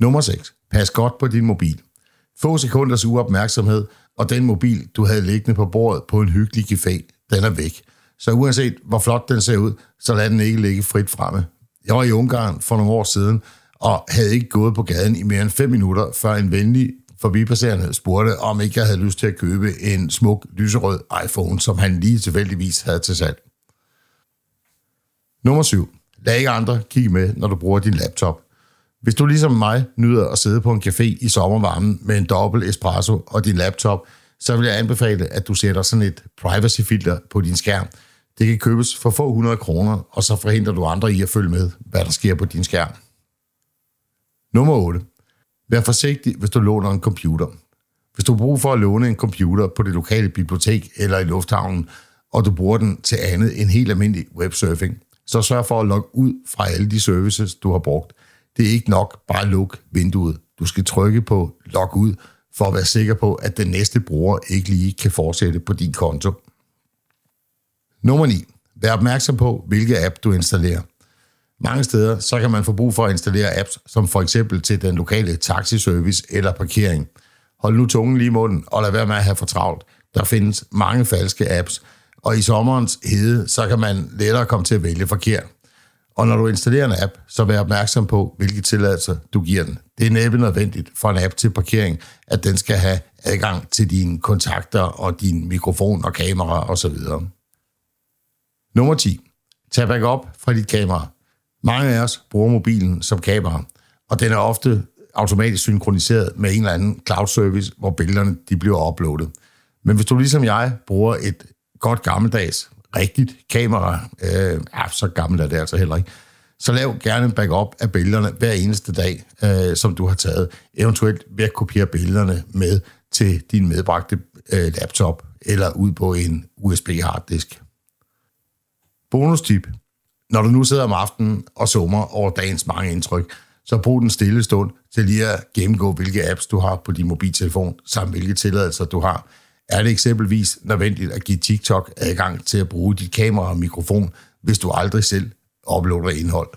Nummer 6. Pas godt på din mobil. Få sekunders uopmærksomhed, og den mobil, du havde liggende på bordet på en hyggelig café, den er væk. Så uanset hvor flot den ser ud, så lad den ikke ligge frit fremme. Jeg var i Ungarn for nogle år siden, og havde ikke gået på gaden i mere end 5 minutter, før en venlig forbipasserende spurgte, om ikke jeg havde lyst til at købe en smuk lyserød iPhone, som han lige tilfældigvis havde til salg. Nummer 7. Lad ikke andre kigge med, når du bruger din laptop. Hvis du ligesom mig nyder at sidde på en café i sommervarmen med en dobbelt espresso og din laptop, så vil jeg anbefale, at du sætter sådan et privacy-filter på din skærm. Det kan købes for få hundrede kroner, og så forhindrer du andre i at følge med, hvad der sker på din skærm. Nummer 8. Vær forsigtig, hvis du låner en computer. Hvis du bruger for at låne en computer på det lokale bibliotek eller i lufthavnen, og du bruger den til andet end helt almindelig websurfing, så sørg for at logge ud fra alle de services, du har brugt. Det er ikke nok bare at lukke vinduet. Du skal trykke på log ud, for at være sikker på, at den næste bruger ikke lige kan fortsætte på din konto. Nummer 9. Vær opmærksom på, hvilke app du installerer. Mange steder så kan man få brug for at installere apps, som for eksempel til den lokale taxiservice eller parkering. Hold nu tungen lige i munden, og lad være med at have for travlt. Der findes mange falske apps, og i sommerens hede, så kan man lettere komme til at vælge forkert. Og når du installerer en app, så vær opmærksom på, hvilke tilladelser du giver den. Det er næppe nødvendigt for en app til parkering, at den skal have adgang til dine kontakter og din mikrofon og kamera osv. Nummer 10. Tag backup fra dit kamera. Mange af os bruger mobilen som kamera, og den er ofte automatisk synkroniseret med en eller anden cloud service, hvor billederne de bliver uploadet. Men hvis du ligesom jeg bruger et godt gammeldags, rigtigt kamera, øh, ja, så gammelt er det altså heller ikke, så lav gerne en backup af billederne hver eneste dag, øh, som du har taget. Eventuelt ved at kopiere billederne med til din medbragte øh, laptop eller ud på en USB-harddisk. Bonustip. Når du nu sidder om aftenen og summer over dagens mange indtryk, så brug den stille stund til lige at gennemgå, hvilke apps du har på din mobiltelefon, samt hvilke tilladelser du har. Er det eksempelvis nødvendigt at give TikTok adgang til at bruge dit kamera og mikrofon, hvis du aldrig selv uploader indhold?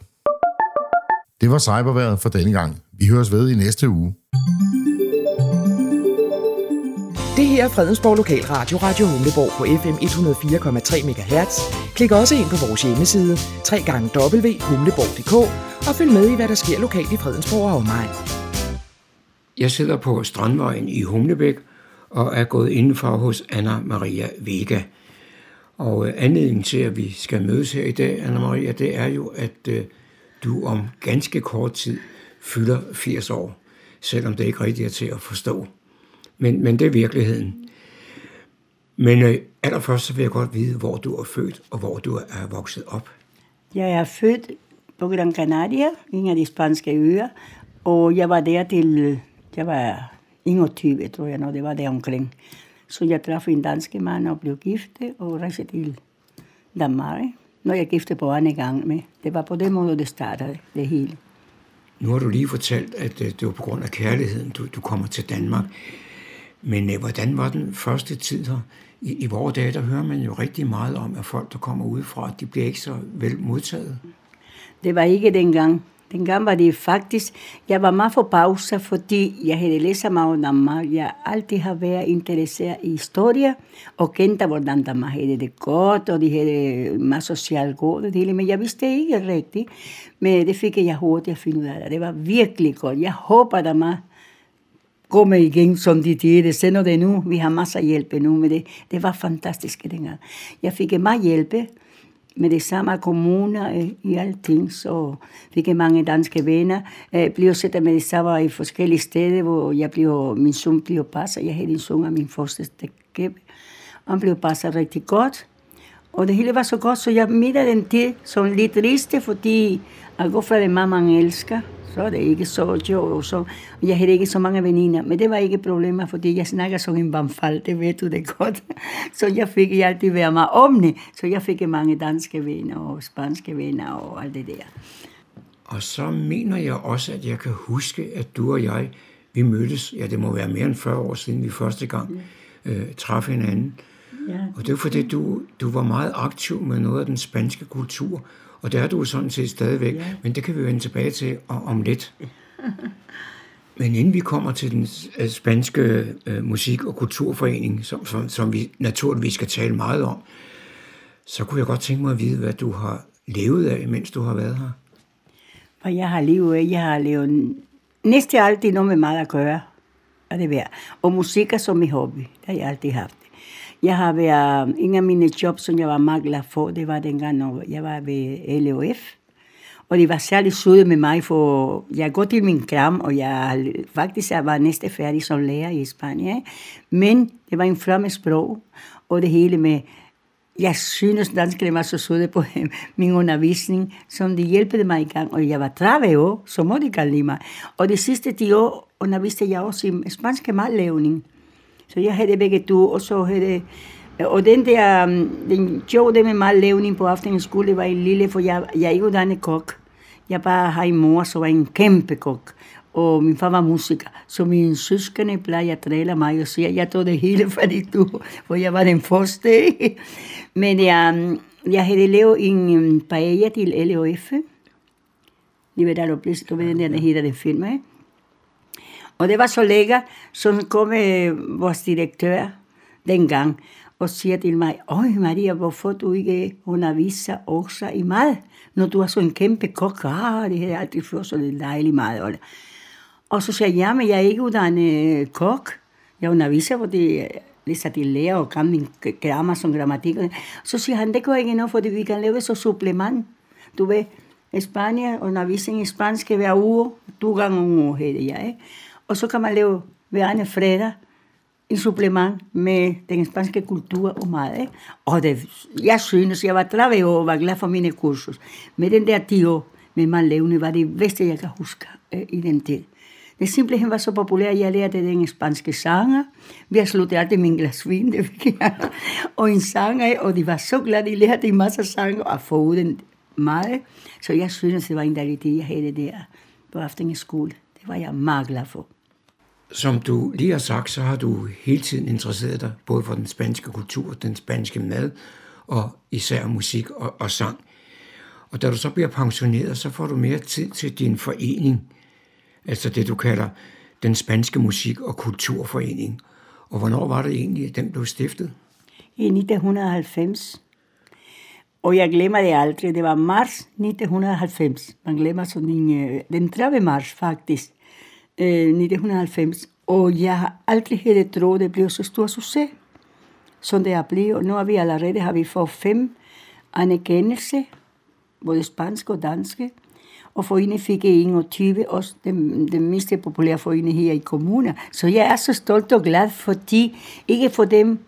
Det var cyberværet for denne gang. Vi høres ved i næste uge. Det her er Fredensborg Lokalradio, Radio Humleborg på FM 104,3 MHz. Klik også ind på vores hjemmeside, www.humleborg.dk og følg med i, hvad der sker lokalt i Fredensborg og omegn. Jeg sidder på Strandvejen i Humlebæk og er gået indenfor hos Anna Maria Vega. Og øh, anledningen til, at vi skal mødes her i dag, Anna Maria, det er jo, at øh, du om ganske kort tid fylder 80 år, selvom det ikke rigtigt er til at forstå. Men, men det er virkeligheden. Men øh, allerførst så vil jeg godt vide, hvor du er født og hvor du er vokset op. Jeg er født på Gran Canaria, en af de spanske øer, og jeg var der til, jeg var 21, tror jeg, når det var der omkring. Så jeg traf en dansk mand og blev gift og rejste til Danmark. Når jeg gifte på anden gang med. Det var på den måde, det startede det hele. Nu har du lige fortalt, at øh, det var på grund af kærligheden, du, du kommer til Danmark. Men øh, hvordan var den første tid her? I, I vores dage, der hører man jo rigtig meget om, at folk, der kommer udefra, de bliver ikke så vel modtaget. Det var ikke dengang. Dengang var det faktisk, jeg var meget forbavset, fordi jeg havde læst meget om Danmark. Jeg altid har været interesseret i historie, og kendte, hvordan Danmark havde det godt, og de havde meget socialt godt, det hele, men jeg vidste ikke rigtigt. Men det fik jeg hurtigt at finde ud af. Det var virkelig godt. Jeg håber, at Danmark kommer igen, som de siger. Se sender det nu. Vi har masser af hjælp nu med det. Det var fantastisk dengang. Jeg fik meget hjælp med det samme kommuner øh, i alting, så fik jeg mange danske venner. Øh, jeg blev sættet med det samme i forskellige steder, hvor jeg blev, min søn blev passet. Jeg havde en søn af min første kæbe. Han blev passet rigtig godt. Og det hele var så godt, så jeg midte den tid som lidt triste, fordi jeg går fra det, mamma elsker så er det ikke så jo. Så, jeg havde ikke så mange veninder, men det var ikke problemer, fordi jeg snakker som en bamfald, det ved du det godt. Så jeg fik altid være mig omne, så jeg fik mange danske venner og spanske venner og alt det der. Og så mener jeg også, at jeg kan huske, at du og jeg, vi mødtes, ja det må være mere end 40 år siden vi første gang øh, traf hinanden. Ja. Og det var fordi, du, du var meget aktiv med noget af den spanske kultur, og det er du sådan set stadigvæk, ja. men det kan vi vende tilbage til om lidt. Men inden vi kommer til den øh, spanske øh, musik- og kulturforening, som, som, som vi naturligvis skal tale meget om, så kunne jeg godt tænke mig at vide, hvad du har levet af, mens du har været her. Og jeg har levet af, jeg har levet næsten altid noget med meget at gøre. Og det er Og musik er som min hobby. Det har jeg altid haft. Jeg har været, en af mine job, som jeg var meget glad for, det var dengang, når jeg var ved LOF. Og de var særlig søde med mig, for jeg går til min kram, og jeg faktisk jeg var næste færdig som lærer i Spanien. Men det var en flot sprog, og det hele med, jeg synes, danskerne var så søde på min undervisning, som de hjælpede mig i gang. Og jeg var 30 år, så må de kan lide mig. Og de sidste 10 år underviste jeg også i spansk madlavning. Så jeg havde begge to, og så havde... Og den der, mm, den job det med meget madlavning på aftenskole, det var en lille, for jeg, jeg er ikke uddannet kok. Jeg bare har en mor, som var en kæmpe kok. Og min far var musiker. Så mine søskende plejer at drille mig og sige, jeg tog det hele fra de to, for jeg var den første. Men jeg, mm, jeg havde lavet en mm, paella til LOF. Det ved, der du ved, den der hedder den film, ikke? Og det var så lækker, så kom øh, vores direktør dengang og siger til mig, Øj Maria, hvorfor du ikke underviser også i mad, når du er så en kæmpe kok? Ah, det har altid før, så lidt dejligt mad. Og så siger jeg, ja, men jeg er ikke uddannet øh, kok. Jeg underviser, fordi øh, læser til lærer og kan min grammar som grammatik. Så siger han, det går ikke noget, fordi vi kan lave så supplement. Du ved, Spanien, undervisning i spansk hver uge, to gange om uge, hedder jeg. Ikke? Og så kan man lave hver anden fredag en supplement med den spanske kultur og mad. Ikke? Og det, jeg synes, jeg var 30 år og var glad for mine kursus. Med den der 10 år med madlavning var det bedste, jeg kan huske øh, i den tid. Det simpelthen var så populært, jeg lærte den spanske sanger. Vi har sluttet altid min glas vin, det fik jeg. Og en sanger, og de var så glade, de lærte en masse sange og få den meget. Så jeg synes, det var en dejlig tid, jeg havde det der på aftenskole. Det var jeg meget glad for. Som du lige har sagt, så har du hele tiden interesseret dig både for den spanske kultur, den spanske mad og især musik og, og sang. Og da du så bliver pensioneret, så får du mere tid til din forening, altså det du kalder den spanske musik- og kulturforening. Og hvornår var det egentlig, at den blev stiftet? I 1990. Og jeg glemmer det aldrig. Det var marts 1990. Man glemmer sådan en, øh, den 30. marts faktisk. Øh, 1990. Og jeg har aldrig havde troet, det blev så stor succes, som det er blevet. Og nu har vi allerede har vi fået fem anerkendelse, både spansk og danske. Og foreningen fik e 21 også den, den mest populære forening her i kommunen. Så jeg er så stolt og glad, fordi, ikke for dem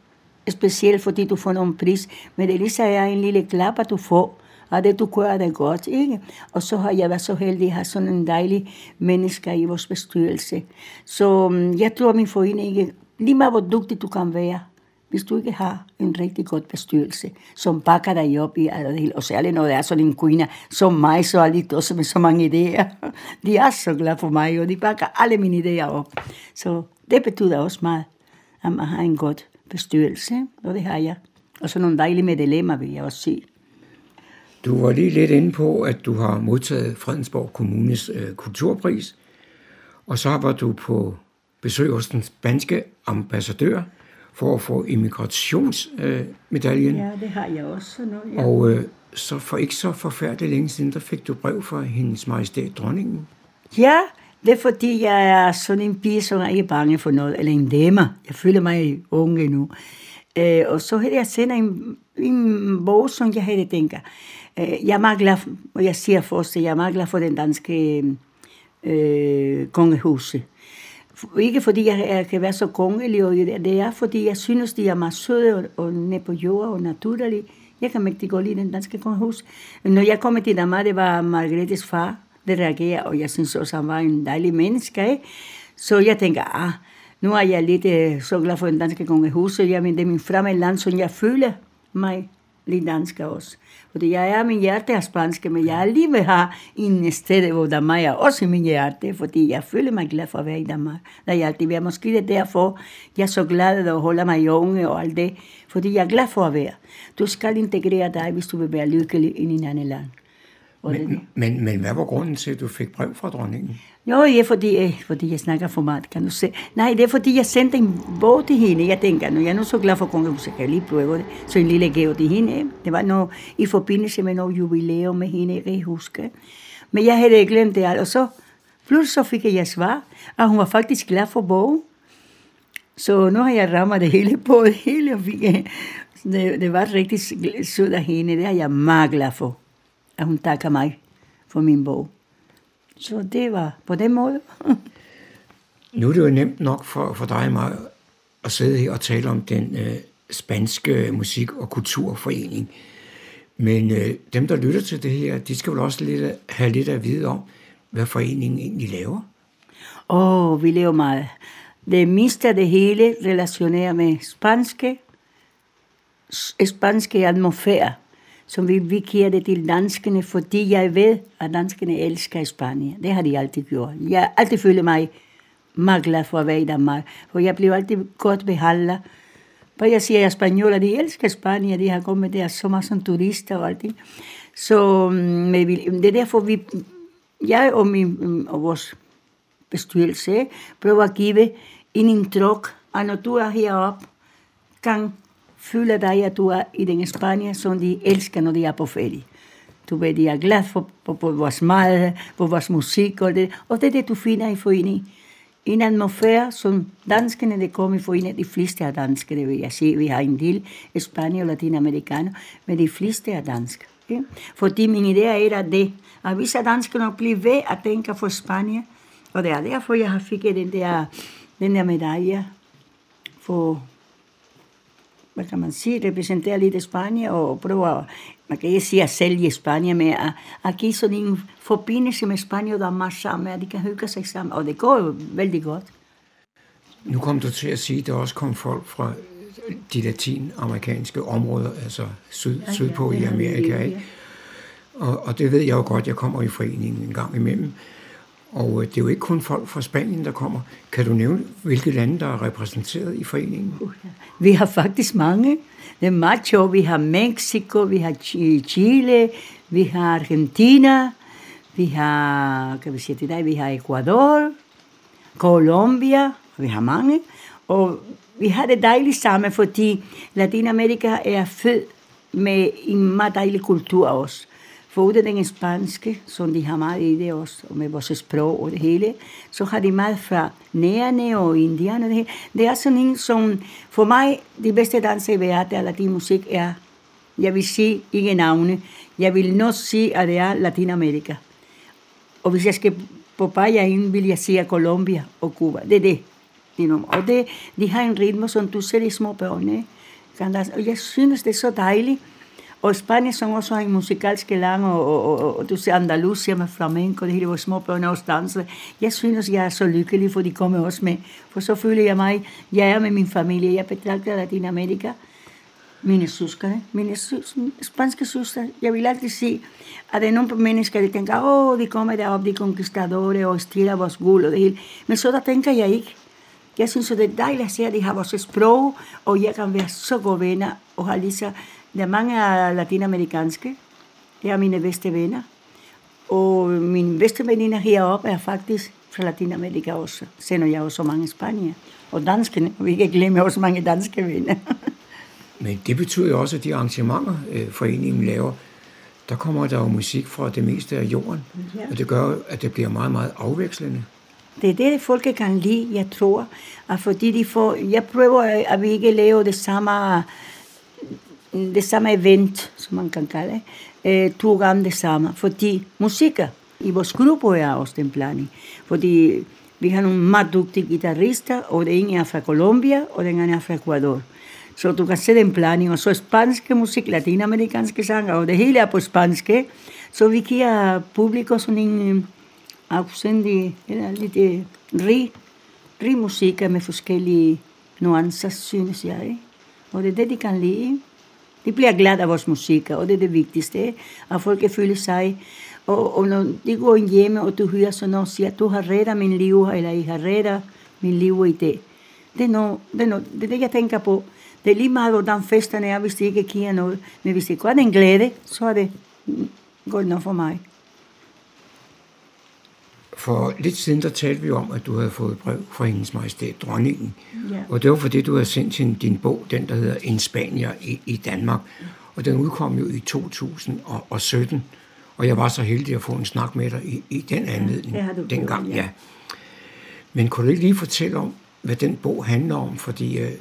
specielt, fordi du får nogen pris, men det lige er en lille klap, at du får, og det du gør det godt, ikke? Og så har jeg været så heldig at have sådan en dejlig menneske i vores bestyrelse. Så mm, jeg tror, min forening ikke, lige meget hvor dygtig du kan være, hvis du ikke har en rigtig god bestyrelse, som bakker dig op i alt det hele, og særligt når der er sådan en kvinde som mig, så er lidt også med så mange idéer. De er så glade for mig, og de bakker alle mine idéer op. Så det betyder også meget, at man har en god bestyrelse, og det har jeg. Og så nogle dejlige medlemmer, vil jeg også sige. Du var lige lidt inde på, at du har modtaget Fredensborg Kommunes øh, kulturpris, og så var du på besøg hos den spanske ambassadør for at få immigrationsmedaljen. Øh, ja, det har jeg også. Nu, ja. Og øh, så for ikke så forfærdeligt længe siden, der fik du brev fra hendes majestæt dronningen. Ja, det er fordi, jeg er sådan en pige, som er ikke bange for noget, eller en dame. Jeg føler mig unge nu. Øh, og så havde jeg sendt en, en bog, som jeg havde tænkt. Øh, jeg er meget glad, og jeg siger for jeg er meget glad for den danske øh, kongehuse. Ikke fordi jeg, jeg kan være så kongelig, og det er fordi jeg synes, de er meget søde og, og nede på jord og naturlige. Jeg kan mægtig godt lide den danske kongehus. Når jeg kom til Danmark, det var Margrethes far, der reagerede, og jeg synes også, han var en dejlig menneske. Ikke? Så jeg tænker, ah, nu er jeg lidt øh, så glad for den danske kongehus, og jeg, det er min fremme land, som jeg føler mig lidt dansk også. Fordi jeg er min hjerte er spansk, men jeg alligevel har en sted, hvor der er også i min hjerte, fordi jeg føler mig glad for at være i Danmark. Der er jeg altid været. Måske det er derfor, jeg er så glad og holder mig unge og alt det, fordi jeg er glad for at være. Du skal integrere dig, hvis du vil være lykkelig i en anden land. Men, men, men hvad var grunden til, at du fik brev fra dronningen? Jo, det er fordi, øh, fordi jeg snakker for meget, kan du se. Nej, det er fordi, jeg sendte en bog til hende. Jeg tænker, nu jeg er nu så glad for kongehuset, kan jeg lige prøve det. Så en lille gave til hende. Det var noget i forbindelse med noget jubilæum med hende, jeg huske. Men jeg havde glemt det alt, og så pludselig så fik jeg svar, og hun var faktisk glad for bogen. Så nu har jeg rammet det hele på det hele, og fik, det, det var rigtig sødt af hende. Det er jeg meget glad for, at hun takker mig for min bog. Så det var på den måde. nu er det jo nemt nok for, for dig og mig at sidde her og tale om den øh, spanske musik- og kulturforening. Men øh, dem, der lytter til det her, de skal vel også lidt, have lidt at vide om, hvad foreningen egentlig laver. Åh, oh, vi laver meget. Det meste af det hele relationerer med spanske, spanske atmosfære som vi, vi giver det til danskerne, fordi jeg ved, at danskerne elsker Spanien. Det har de altid gjort. Jeg har altid følt mig meget glad for at være i Danmark, for jeg blev altid godt behandlet. For jeg siger, at spanioler, de elsker Spanien, de har kommet der så meget som turister og alt det. Så mm, mm, det er derfor, vi, jeg og, min, mm, og vores bestyrelse prøver at give en indtryk, at når du er heroppe, kan fylder dig, at du er i den Spanien, som de elsker, når de er på ferie. Du ved, de er glad for, for, for vores mad, for vores musik og det. Og det er det, du finder i foreningen. En atmosfære, som danskerne, der kommer i foreningen, de fleste er danske, det vil jeg sige. Vi har en del Spanien og latinamerikaner, men de fleste er danske. Okay? Fordi min idé er, at det, at hvis danskerne bliver ved at tænke for Spanien, og det er derfor, jeg har fik den der, den der medalje for hvad kan man sige, repræsentere lidt Spanien og prøve man kan ikke sige at sælge Spanien, men at, at give sådan en forbindelse med Spanien og Danmark sammen, at de kan hygge sig sammen, og det går jo vældig godt. Nu kom du til at sige, at der også kom folk fra de latinamerikanske områder, altså syd, ja, ja, sydpå i Amerika. Ikke? Og, og det ved jeg jo godt, jeg kommer i foreningen en gang imellem. Og øh, det er jo ikke kun folk fra Spanien, der kommer. Kan du nævne, hvilke lande, der er repræsenteret i foreningen? Vi har faktisk mange. Det er meget sjovt. Vi har Mexico, vi har Chile, vi har Argentina, vi har, kan vi sige til dig, vi har Ecuador, Colombia, vi har mange. Og vi har det dejligt sammen, fordi Latinamerika er født med en meget dejlig kultur også. Foruden den spanske, som de har meget i det også, og med vores sprog og det hele, så har de meget fra nærende og indianer. Det, hele. det er sådan en, som for mig, de bedste danser i verden, eller de musik er, jeg vil sige ikke navne, jeg vil nok sige, at det er Latinamerika. Og hvis jeg skal på bare ind, vil jeg sige Colombia og Cuba. Det er det. og det, de har en ritme, som du ser i små børn. Ikke? Og jeg synes, det er så dejligt. Og Spanien, som også har en musikalsk lang, og, og, og, og du ser Andalusia med flamenco, det hele, hvor små børn også danser. Jeg synes, jeg er så lykkelig, for de kommer også med. For så føler jeg mig, jeg er med min familie, jeg betragter Latinamerika, mine søskende, eh? mine søs, spanske søstre. Jeg vil altid sige, at der er nogle mennesker, der tænker, åh, oh, de kommer derop, de conquistadore, og stiller vores guld og det hele. Men så der tænker jeg ikke. Jeg synes, det er dejligt at se, at de har vores sprog, og jeg kan være så gode venner, og har lige så der er mange latinamerikanske. Det er mine bedste venner. Og min bedste veninde heroppe er faktisk fra Latinamerika også. Sender jeg også mange Spanien. Og danskene. Vi kan glemme også mange danske venner. Men det betyder jo også, at de arrangementer, øh, foreningen laver, der kommer der jo musik fra det meste af jorden. Ja. Og det gør at det bliver meget, meget afvekslende. Det er det, folk kan lide, jeg tror. At fordi de får, jeg prøver, at vi ikke laver det samme det samme event, som man kan kalde det, eh, to gange det samme. Fordi musik i vores gruppe er også den blanding. Fordi vi har nogle meget dygtige guitarister, og den ene er fra Colombia, og den anden er fra Ecuador. Så du kan se den blanding, og så spanske musik, latinamerikanske sanger, og det hele er på spanske. Så vi giver publikum sådan en eh, afsendig, eller lidt eh, rig, rig musik med forskellige nuancer, synes jeg. Og det er det, de kan lide. De bliver glade af vores musik, og det er det vigtigste, at folk føler sig. Og, og når de går hjemme, og du hører sådan noget, siger, du har reddet min liv, eller I har reddet min liv i det. Det er, noget, det, er noget, det er det, jeg tænker på. Det er lige meget, hvordan festerne er, hvis de ikke giver noget. Men hvis de gør den glæde, så er det godt nok for mig. For lidt siden, der talte vi om, at du havde fået brev fra hendes majestæt, dronningen. Ja. Og det var fordi, du havde sendt hende din bog, den der hedder En Spanier i, i Danmark. Og den udkom jo i 2017. Og jeg var så heldig at få en snak med dig i, i den anledning ja, dengang. Ja. ja. Men kunne du ikke lige fortælle om, hvad den bog handler om? Fordi øh,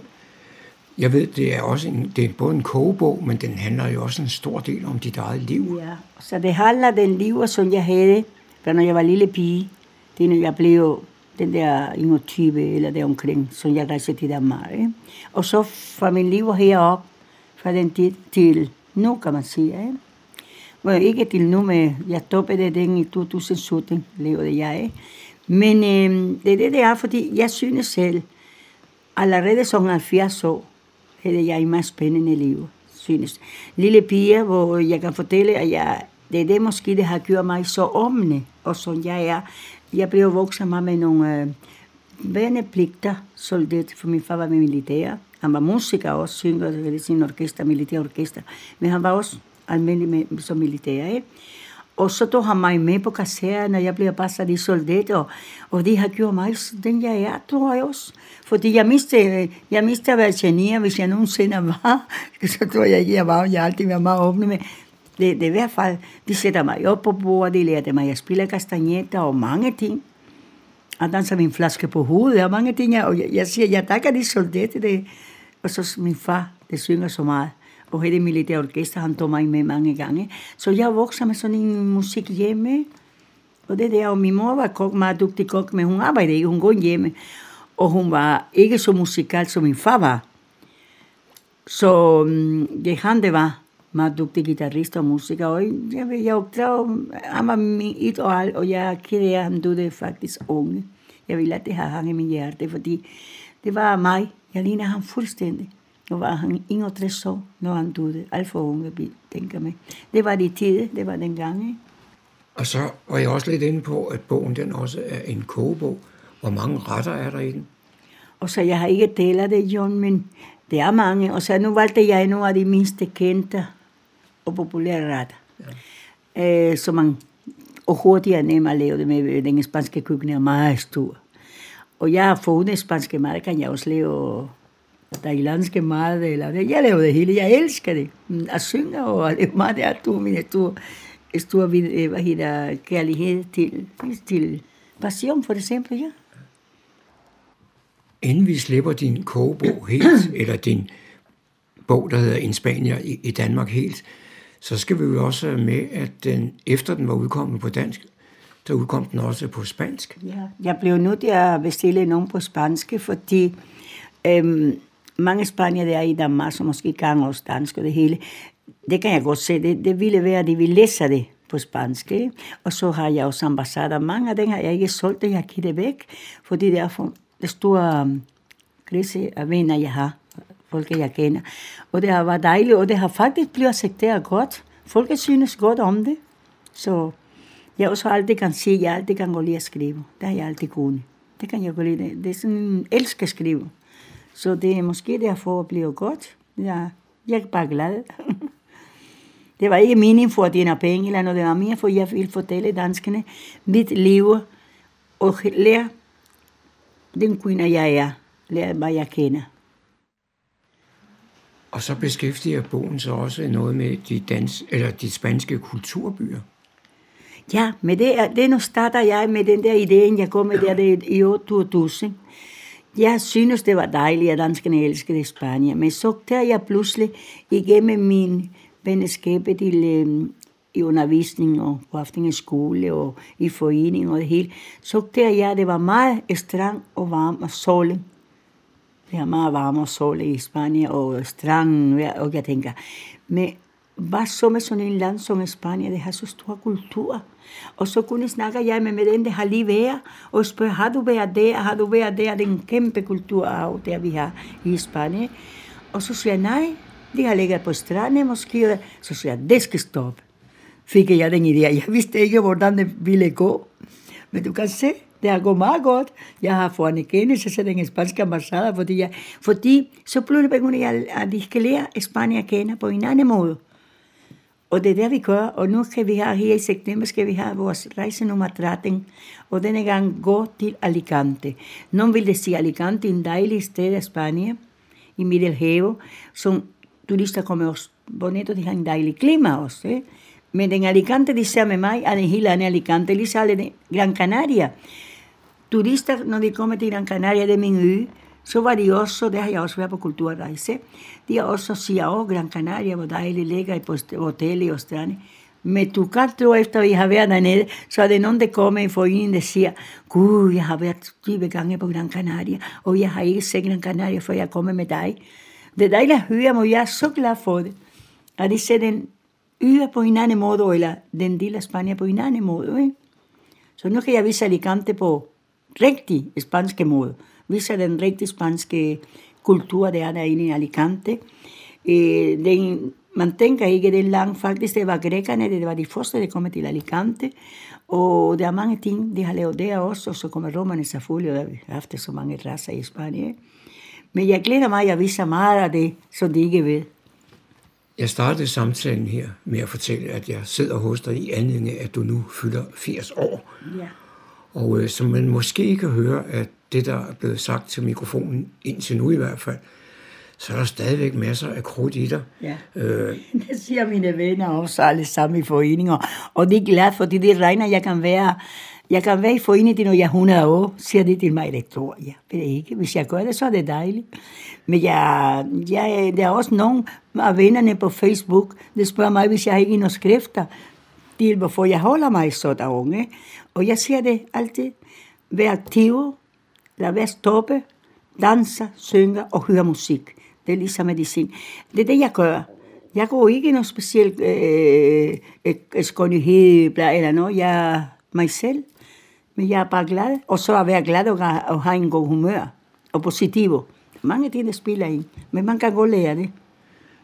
jeg ved, det er også en, det er både en kogebog, men den handler jo også en stor del om dit eget liv. Ja, så det handler den liv, som jeg havde for når jeg var lille pige, det er, når jeg blev den der 21 eller der omkring, som jeg rejste til Danmark. Ikke? Og så fra min liv herop, fra den tid til nu, kan man sige. Ikke? Well, ikke til nu, men jeg stoppede den i 2017, levede jeg. Ikke? Men øh, det er det, det er, fordi jeg synes selv, allerede som 70 år, havde jeg en meget spændende liv, synes. Lille pige, hvor jeg kan fortælle, at jeg det er det måske, det har gjort mig så åbne, og som jeg er. Jeg blev vokset mig med nogle øh, vennepligter, soldat, for min far var med militær. Han var musiker også, synger i sin orkester, militærorkester. Men han var også almindelig med, som militær, ikke? Og så tog han mig med på kasernen, og jeg blev passet i soldater, og det har gjort mig den jeg er, tror jeg også. Fordi jeg mistede, jeg mistede at være genier, hvis jeg nogensinde var. Så tror jeg ikke, jeg var, jeg altid var meget åbne med. Det, det er i hvert fald, de sætter mig op på bordet, de lærte mig at spille kastanjetter og mange ting. Og danser min flaske på hovedet og mange ting. Og jeg, jeg siger, jeg takker de soldater. Det. Og så min far, det synger så meget. Og hele militærorkester, han tog mig med mange gange. Så jeg voksede med sådan en musik hjemme. Og det der, og min mor var kok, meget dygtig kok, men hun arbejdede ikke, hun går hjemme. Og hun var ikke så musikal, som min far var. Så mm, det han det var meget dygtig guitarist og musiker, og jeg, jeg opdrag, han var min idol, og jeg er ked af, at han døde faktisk unge. Jeg ville, at det har hanget i min hjerte, fordi det var mig. Jeg ligner ham fuldstændig. Nu var han 61 år, når han døde. Alt for unge, tænker mig. Det var de tider, det var den gang. Ikke? Og så var jeg også lidt inde på, at bogen den også er en kogebog. Hvor mange retter er der i den? Og så jeg har ikke talt det, John, men det er mange. Og så nu valgte jeg nogle af de mindste kendte og populære retter. Ja. Øh, så man, og hurtigere er nemt at lave det med. Øh, den spanske køkken er meget stor. Og jeg har fået spanske mad, kan jeg også lave thailandske mad, eller det. Jeg laver det hele. Jeg elsker det. Mm, at synge og at lave mad, det er to mine store, store øh, hvad hedder, kærlighed til, til passion, for eksempel, ja. Inden vi slipper din kogebog helt, eller din bog, der hedder En Spanier i, i Danmark helt, så skal vi jo også med, at den, efter den var udkommet på dansk, der udkom den også på spansk. Ja, jeg blev nødt til at bestille nogen på spansk, fordi øhm, mange spanier, der er i Danmark, som måske kan også dansk og det hele, det kan jeg godt se. Det, det ville være, at de ville læse det på spansk. Ikke? Og så har jeg også ambassader. Mange af dem har jeg ikke solgt, det jeg har væk, fordi det er for det store øhm, krise af venner, jeg har. Folk, jeg kender. Og det har været dejligt, og det har faktisk blevet accepteret godt. Folk synes godt om det. Så jeg også altid kan sige, at jeg altid kan gå lide at skrive. Det har jeg altid kunnet. Det kan jeg godt lide. Det er sådan, jeg elsker at skrive. Så det er måske derfor at blive godt. Jeg, jeg er bare glad. det var ikke meningen for at tjene penge eller noget, det var mere for, jeg vil fortælle danskerne mit liv og lære den kvinde, jeg er. Lære, hvad jeg kender. Og så beskæftiger bogen sig også noget med de, dans, eller de spanske kulturbyer. Ja, men det, er, det nu starter jeg med den der idé, jeg kom med der det, i år 2000. Jeg synes, det var dejligt, at danskerne elskede Spanien, men så der jeg pludselig igennem min venskab til øh, i undervisning og på aften i skole og i forening og det hele, så der jeg, det var meget strang og varm og solen. Det er meget España o sol i Spanien strang, og jeg tænker, men hvad så med sådan en land som Spanien, det har så stor kultur. Og så kunne snakke jeg med, med den, der har lige været, og spørge, har du været der, har du været der, den kæmpe kulturarv, der vi har i Spanien. Og så siger jeg, nej, de har ligget på stranden måske, så siger jeg, det skal stoppe. Fik jeg den idé. Jeg vidste ikke, hvordan det ville gå. Men du kan se, det har gået meget godt. Jeg har fået en erkendelse til den spanske ambassade, fordi, jeg, fordi så pludselig begynder jeg, at de skal lære Spanien at kende på en anden måde. Og det er det, vi gør. Og nu skal vi have her i september, skal vi have vores rejse nummer 13. Og denne gang gå til Alicante. Nogen vil det sige Alicante, en dejlig sted i Spanien, i Middelhavet, som turister kommer også Bonito, de har en dejlig klima også. Eh? Men den Alicante, de ser med mig, er en helt anden Alicante, lige så Gran Canaria. Turister, når de kommer til Gran Canaria, det er min ø, så var de også, det har jeg også været på kulturrejse, de har også siger, åh, oh, Gran Canaria, hvor dejligt ligger på hotel og strande. Men du kan tro, efter vi har været dernede, så er det nogen, der kommer i foreningen, der siger, Gud, jeg har været 20 gange på Gran Canaria, og jeg har ikke set Gran Canaria, før jeg kommer med dig. Det er dejligt at høre, og jeg er så glad for det. At de ser den øer på en anden måde, eller den del af Spanien på en anden måde. Ikke? Så nu kan jeg vise Alicante på rigtig spanske måde. Vise den rigtig spanske kultur, der er derinde i Alicante. Øh, den, man tænker ikke, det langt. Faktisk, det var grækerne, det var de første, der kom til Alicante. Og der er mange ting, de har lavet der også, og så kommer romerne selvfølgelig, og vi har haft så mange raser i Spanien. Men jeg glæder mig, at jeg viser meget af det, som de ikke ved. Jeg startede samtalen her med at fortælle, at jeg sidder hos dig i anledning af, at du nu fylder 80 år. Ja. Og øh, som man måske kan høre, at det, der er blevet sagt til mikrofonen, indtil nu i hvert fald, så er der stadigvæk masser af krudt i dig. Ja. Øh. Det siger mine venner også alle sammen i foreninger. Og de er glade, fordi det regner, jeg kan være jeg kan være i foreningen, når jeg er 100 år, siger det til mig, det tror jeg ved ikke. Hvis jeg gør det, så er det dejligt. Men jeg, jeg, der er også nogle af vennerne på Facebook, der spørger mig, hvis jeg ikke har skrifter, til hvorfor jeg holder mig sådan unge. Og jeg ser det altid, vær aktiv, lad være stoppe, danser, synger og hører musik. Det er ligesom medicin. Det er det, jeg gør. Jeg går ikke i noget specielt øh, øh, øh skønhed eller noget. Jeg er mig selv. Men jeg er bare glad. Og så at være glad og, og have en god humør. Og positiv. Mange ting, der spiller ind. Men man kan godt lære det.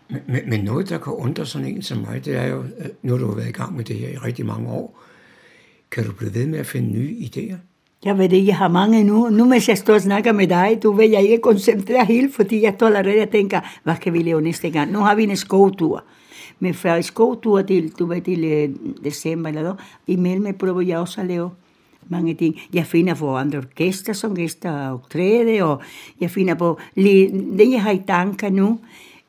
Men, men noget, der kan undre sådan en som mig, det er jo, øh, nu har du været i gang med det her i rigtig mange år. Kan du blive ved med at finde nye idéer? Jeg ved ikke, jeg har mange nu. Nu, mens jeg står og snakker med dig, du ved, jeg ikke koncentrere helt, fordi jeg står allerede og tænker, hvad kan vi lave næste gang? Nu har vi en skovtur. Men fra skovtur til, du ved, til øh, december eller noget, imellem prøver jeg også at lave mange ting. Jeg finder på andre orkester, som gæster og optræde, og jeg finder på, det jeg har i tanker nu,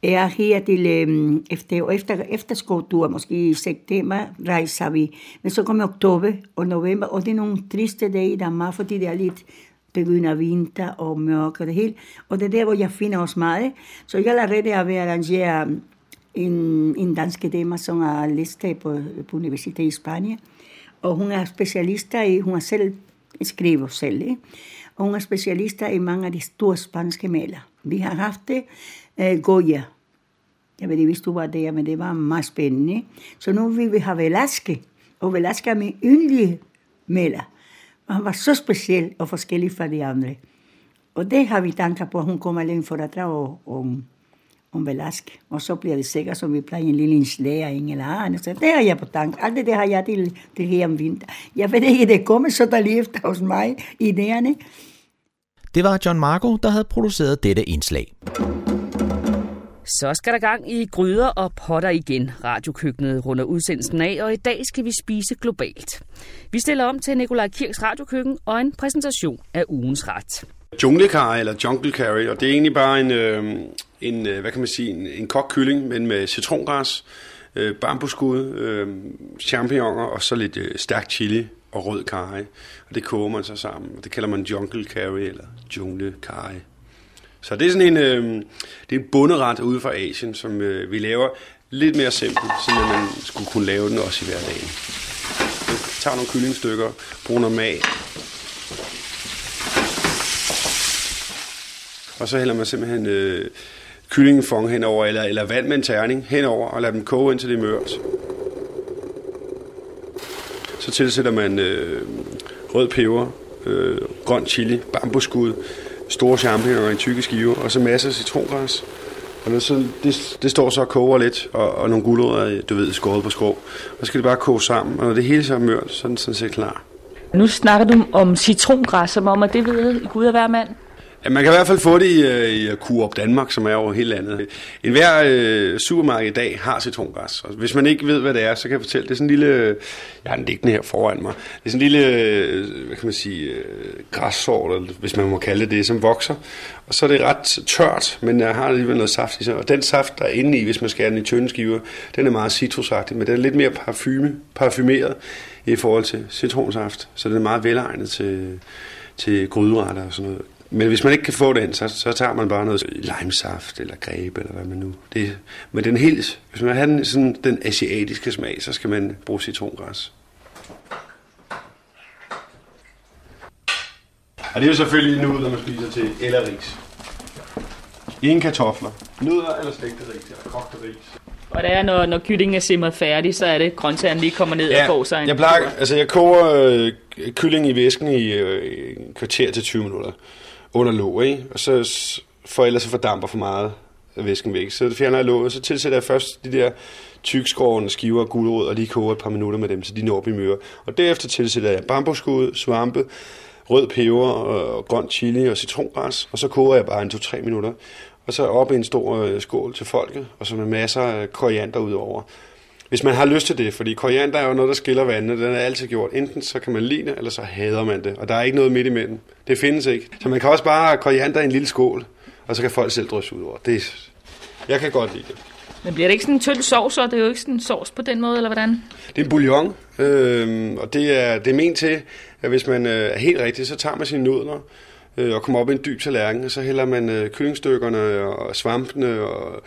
er her til øhm, efter, efter, efterskoletur, måske i september, rejser vi. Men så kommer oktober og november, og det er nogle triste dage i Danmark, fordi det er lidt begynder vinter og mørk og det hele. Og det er der, hvor jeg finder os meget. Så jeg er allerede at arrangere en, en dansk dame, som er listet på, på universitetet i Spanien. Og hun er specialist i, hun er selv skriver selv, ikke? og hun er specialist i mange af de store spanske maler. Vi har haft det, Eh, Goya. Jeg ved ikke, hvis du var der, men det var meget spændende. Så nu vil vi have Velasquez, og Velasquez er min yndlige maler. Og han var så speciel og forskellig fra de andre. Og det har vi tanker på, at hun kommer lidt for at om, om Velasquez. Og så bliver det sikkert, som vi plejer en lille installering eller anden. Så det har jeg på tanke. Alt det, det har jeg til, til her om vinter. Jeg ved ikke, det kommer så der lige efter hos mig, idéerne. Det var John Marco, der havde produceret dette indslag. Så skal der gang i gryder og potter igen. Radiokøkkenet runder udsendelsen af, og i dag skal vi spise globalt. Vi stiller om til Nikolaj Kirks radiokøkken og en præsentation af ugens ret. Jungle curry eller jungle curry, og det er egentlig bare en, øh, en øh, hvad kan man sige, en, en kogt kylling, men med citrongræs, øh, bambusskud, øh, champignoner og så lidt øh, stærk chili og rød curry. Og det koger man så sammen, og det kalder man jungle curry eller jungle curry. Så det er sådan en, øh, det er en bunderet ude fra Asien, som øh, vi laver lidt mere simpelt, så man skulle kunne lave den også i hverdagen. Jeg tager nogle kyllingstykker, bruner mag, og så hælder man simpelthen øh, kyllingefong henover, eller, eller vand med en terning henover, og lader dem koge indtil det er mørt. Så tilsætter man øh, rød peber, øh, grøn chili, bambusskud, store champignoner i tykke skiver, og så masser af citrongræs. Og det, så, det, det står så og koger lidt, og, og nogle gulerødder, du ved, skåret på skrå. Og så skal det bare koge sammen, og når det hele så er mørt, så er den sådan set klar. Nu snakker du om citrongræs, som om, at det ved Gud at være mand. Ja, man kan i hvert fald få det i, øh, i Coop Danmark, som er over hele landet. En hver øh, supermarked i dag har citrongræs. Og hvis man ikke ved, hvad det er, så kan jeg fortælle, det er sådan en lille, jeg har den liggende her foran mig, det er sådan en lille, øh, hvad kan man sige, øh, græssort, eller, hvis man må kalde det det, som vokser. Og så er det ret tørt, men jeg har alligevel noget saft i sig. Og den saft, der er inde i, hvis man skærer den i tynde skiver, den er meget citrusagtig, men den er lidt mere parfume, parfumeret i forhold til citronsaft. Så den er meget velegnet til, til gryderetter og sådan noget. Men hvis man ikke kan få den, så, så tager man bare noget limesaft eller grebe, eller hvad man nu... Det, men den helt, hvis man har den, sådan, den asiatiske smag, så skal man bruge citrongræs. Og det er jo selvfølgelig nudler, man spiser til, eller ris. Ingen kartofler. Nudler eller stegte ris, eller kogte ris. Og det er, når, når kyllingen er simret færdig, så er det, grøntsagerne lige kommer ned ja, og får sig en jeg plejer, altså jeg koger øh, kylling i væsken i øh, en kvarter til 20 minutter under låg, ikke? Og så, for ellers så fordamper for meget væsken væk. Så fjerner jeg låget, og så tilsætter jeg først de der tykskårende skiver og gulerod, og lige koger et par minutter med dem, så de når op i møre. Og derefter tilsætter jeg bambusskud, svampe, rød peber og grøn chili og citrongræs, og så koger jeg bare en 2-3 minutter. Og så op i en stor øh, skål til folket, og så med masser af koriander udover. Hvis man har lyst til det, fordi koriander er jo noget, der skiller vandene. Den er altid gjort. Enten så kan man lide det, eller så hader man det. Og der er ikke noget midt imellem. Det findes ikke. Så man kan også bare koriander i en lille skål, og så kan folk selv drysse ud over. Det, jeg kan godt lide det. Men bliver det ikke sådan en tynd sovs, og det er jo ikke sådan en sovs på den måde, eller hvordan? Det er en bouillon, øh, og det er, det er ment til, at hvis man øh, er helt rigtig, så tager man sine nudler øh, og kommer op i en dyb tallerken, og så hælder man øh, kyllingstykkerne og svampene og,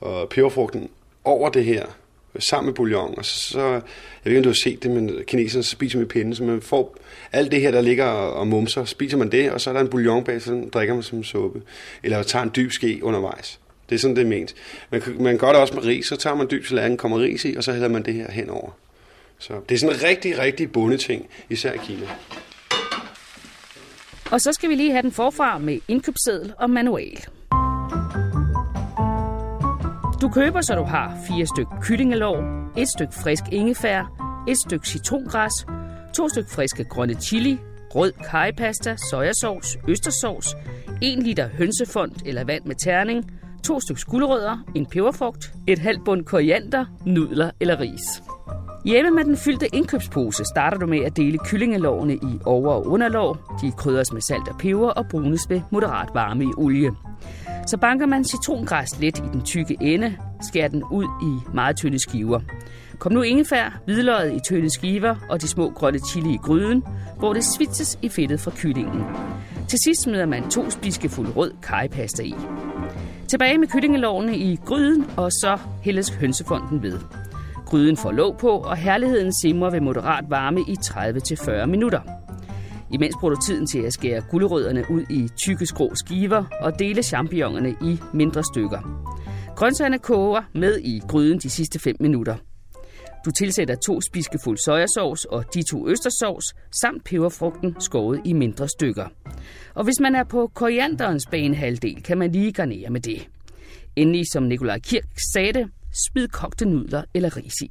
og peberfrugten over det her sammen med bouillon, og så, så jeg ved ikke, om du har set det, men kineserne så spiser med pinde, så man får alt det her, der ligger og mumser, spiser man det, og så er der en bouillon bag, så drikker man som suppe. Eller tager en dyb ske undervejs. Det er sådan, det er ment. Man, man gør det også med ris, så tager man dyb salaten, kommer ris i, og så hælder man det her henover. Så det er sådan en rigtig, rigtig bundeting, især i Kina. Og så skal vi lige have den forfra med indkøbsseddel og manual. Du køber, så du har fire styk kyllingelov, et styk frisk ingefær, et styk citrongræs, to styk friske grønne chili, rød kajpasta, sojasauce, østersauce, 1 liter hønsefond eller vand med terning, to stykker gulerødder, en peberfrugt, et halvt bund koriander, nudler eller ris. Hjemme med den fyldte indkøbspose starter du med at dele kyllingelovene i over- og underlov. De krydres med salt og peber og brunes ved moderat varme i olie. Så banker man citrongræs let i den tykke ende, skærer den ud i meget tynde skiver. Kom nu ingefær, hvidløget i tynde skiver og de små grønne chili i gryden, hvor det svitses i fedtet fra kyllingen. Til sidst smider man to spiskefulde rød kajpasta i. Tilbage med kyllingelovene i gryden, og så hældes hønsefonden ved. Gryden får låg på, og herligheden simrer ved moderat varme i 30-40 minutter. Imens bruger du tiden til at skære gulerødderne ud i tykke skrå skiver og dele champignonerne i mindre stykker. Grøntsagerne koger med i gryden de sidste 5 minutter. Du tilsætter to spiskefulde sojasauce og de to østersovs samt peberfrugten skåret i mindre stykker. Og hvis man er på korianderens banehalvdel, kan man lige garnere med det. Endelig, som Nikolaj Kirk sagde det, smid kogte nudler eller ris i.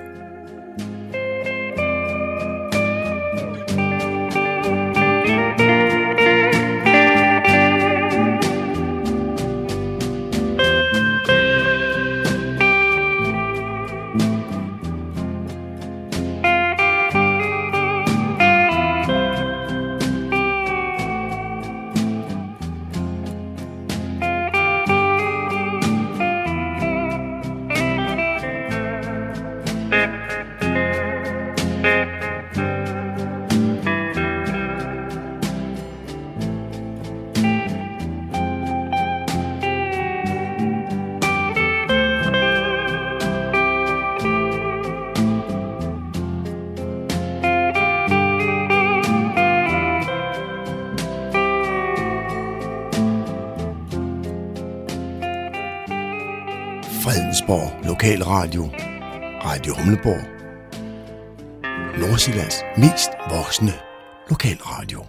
Humleborg, Nordsjællands mest voksne lokalradio.